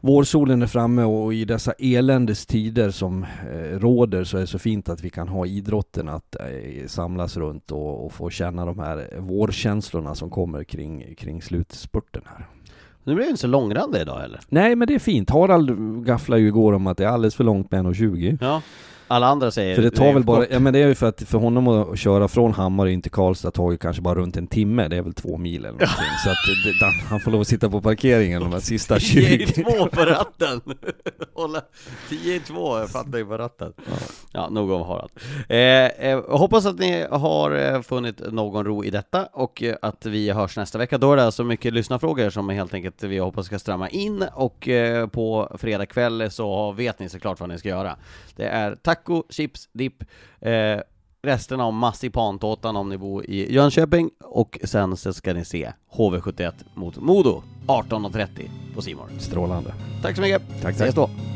Vårsolen är framme och i dessa eländes tider som eh, råder så är det så fint att vi kan ha idrotten att eh, samlas runt och, och få känna de här vårkänslorna som kommer kring, kring slutspurten här. Nu blir det inte så långrandig idag heller. Nej men det är fint. Harald gafflade ju igår om att det är alldeles för långt med 1,20. Ja. Alla andra säger För det tar väl bara, ja men det är ju för att för honom att köra från Hammar in till Karlstad tar ju kanske bara runt en timme, det är väl två mil eller någonting. Så att det, han får lov att sitta på parkeringen de här sista 10 i 20. två på ratten! Hålla 10 i två, jag fattar ju på ratten. Ja, nog om Harald. Eh, eh, hoppas att ni har eh, funnit någon ro i detta och eh, att vi hörs nästa vecka. Då är det alltså mycket lyssnarfrågor som helt enkelt vi hoppas ska strömma in och eh, på fredag kväll så vet ni såklart vad ni ska göra. Det är taco, chips, dipp, eh, resten av massipantårtan om ni bor i Jönköping och sen så ska ni se HV71 mot Modo 18.30 på Simor. Strålande. Tack så mycket! Tack, Ses tack. då!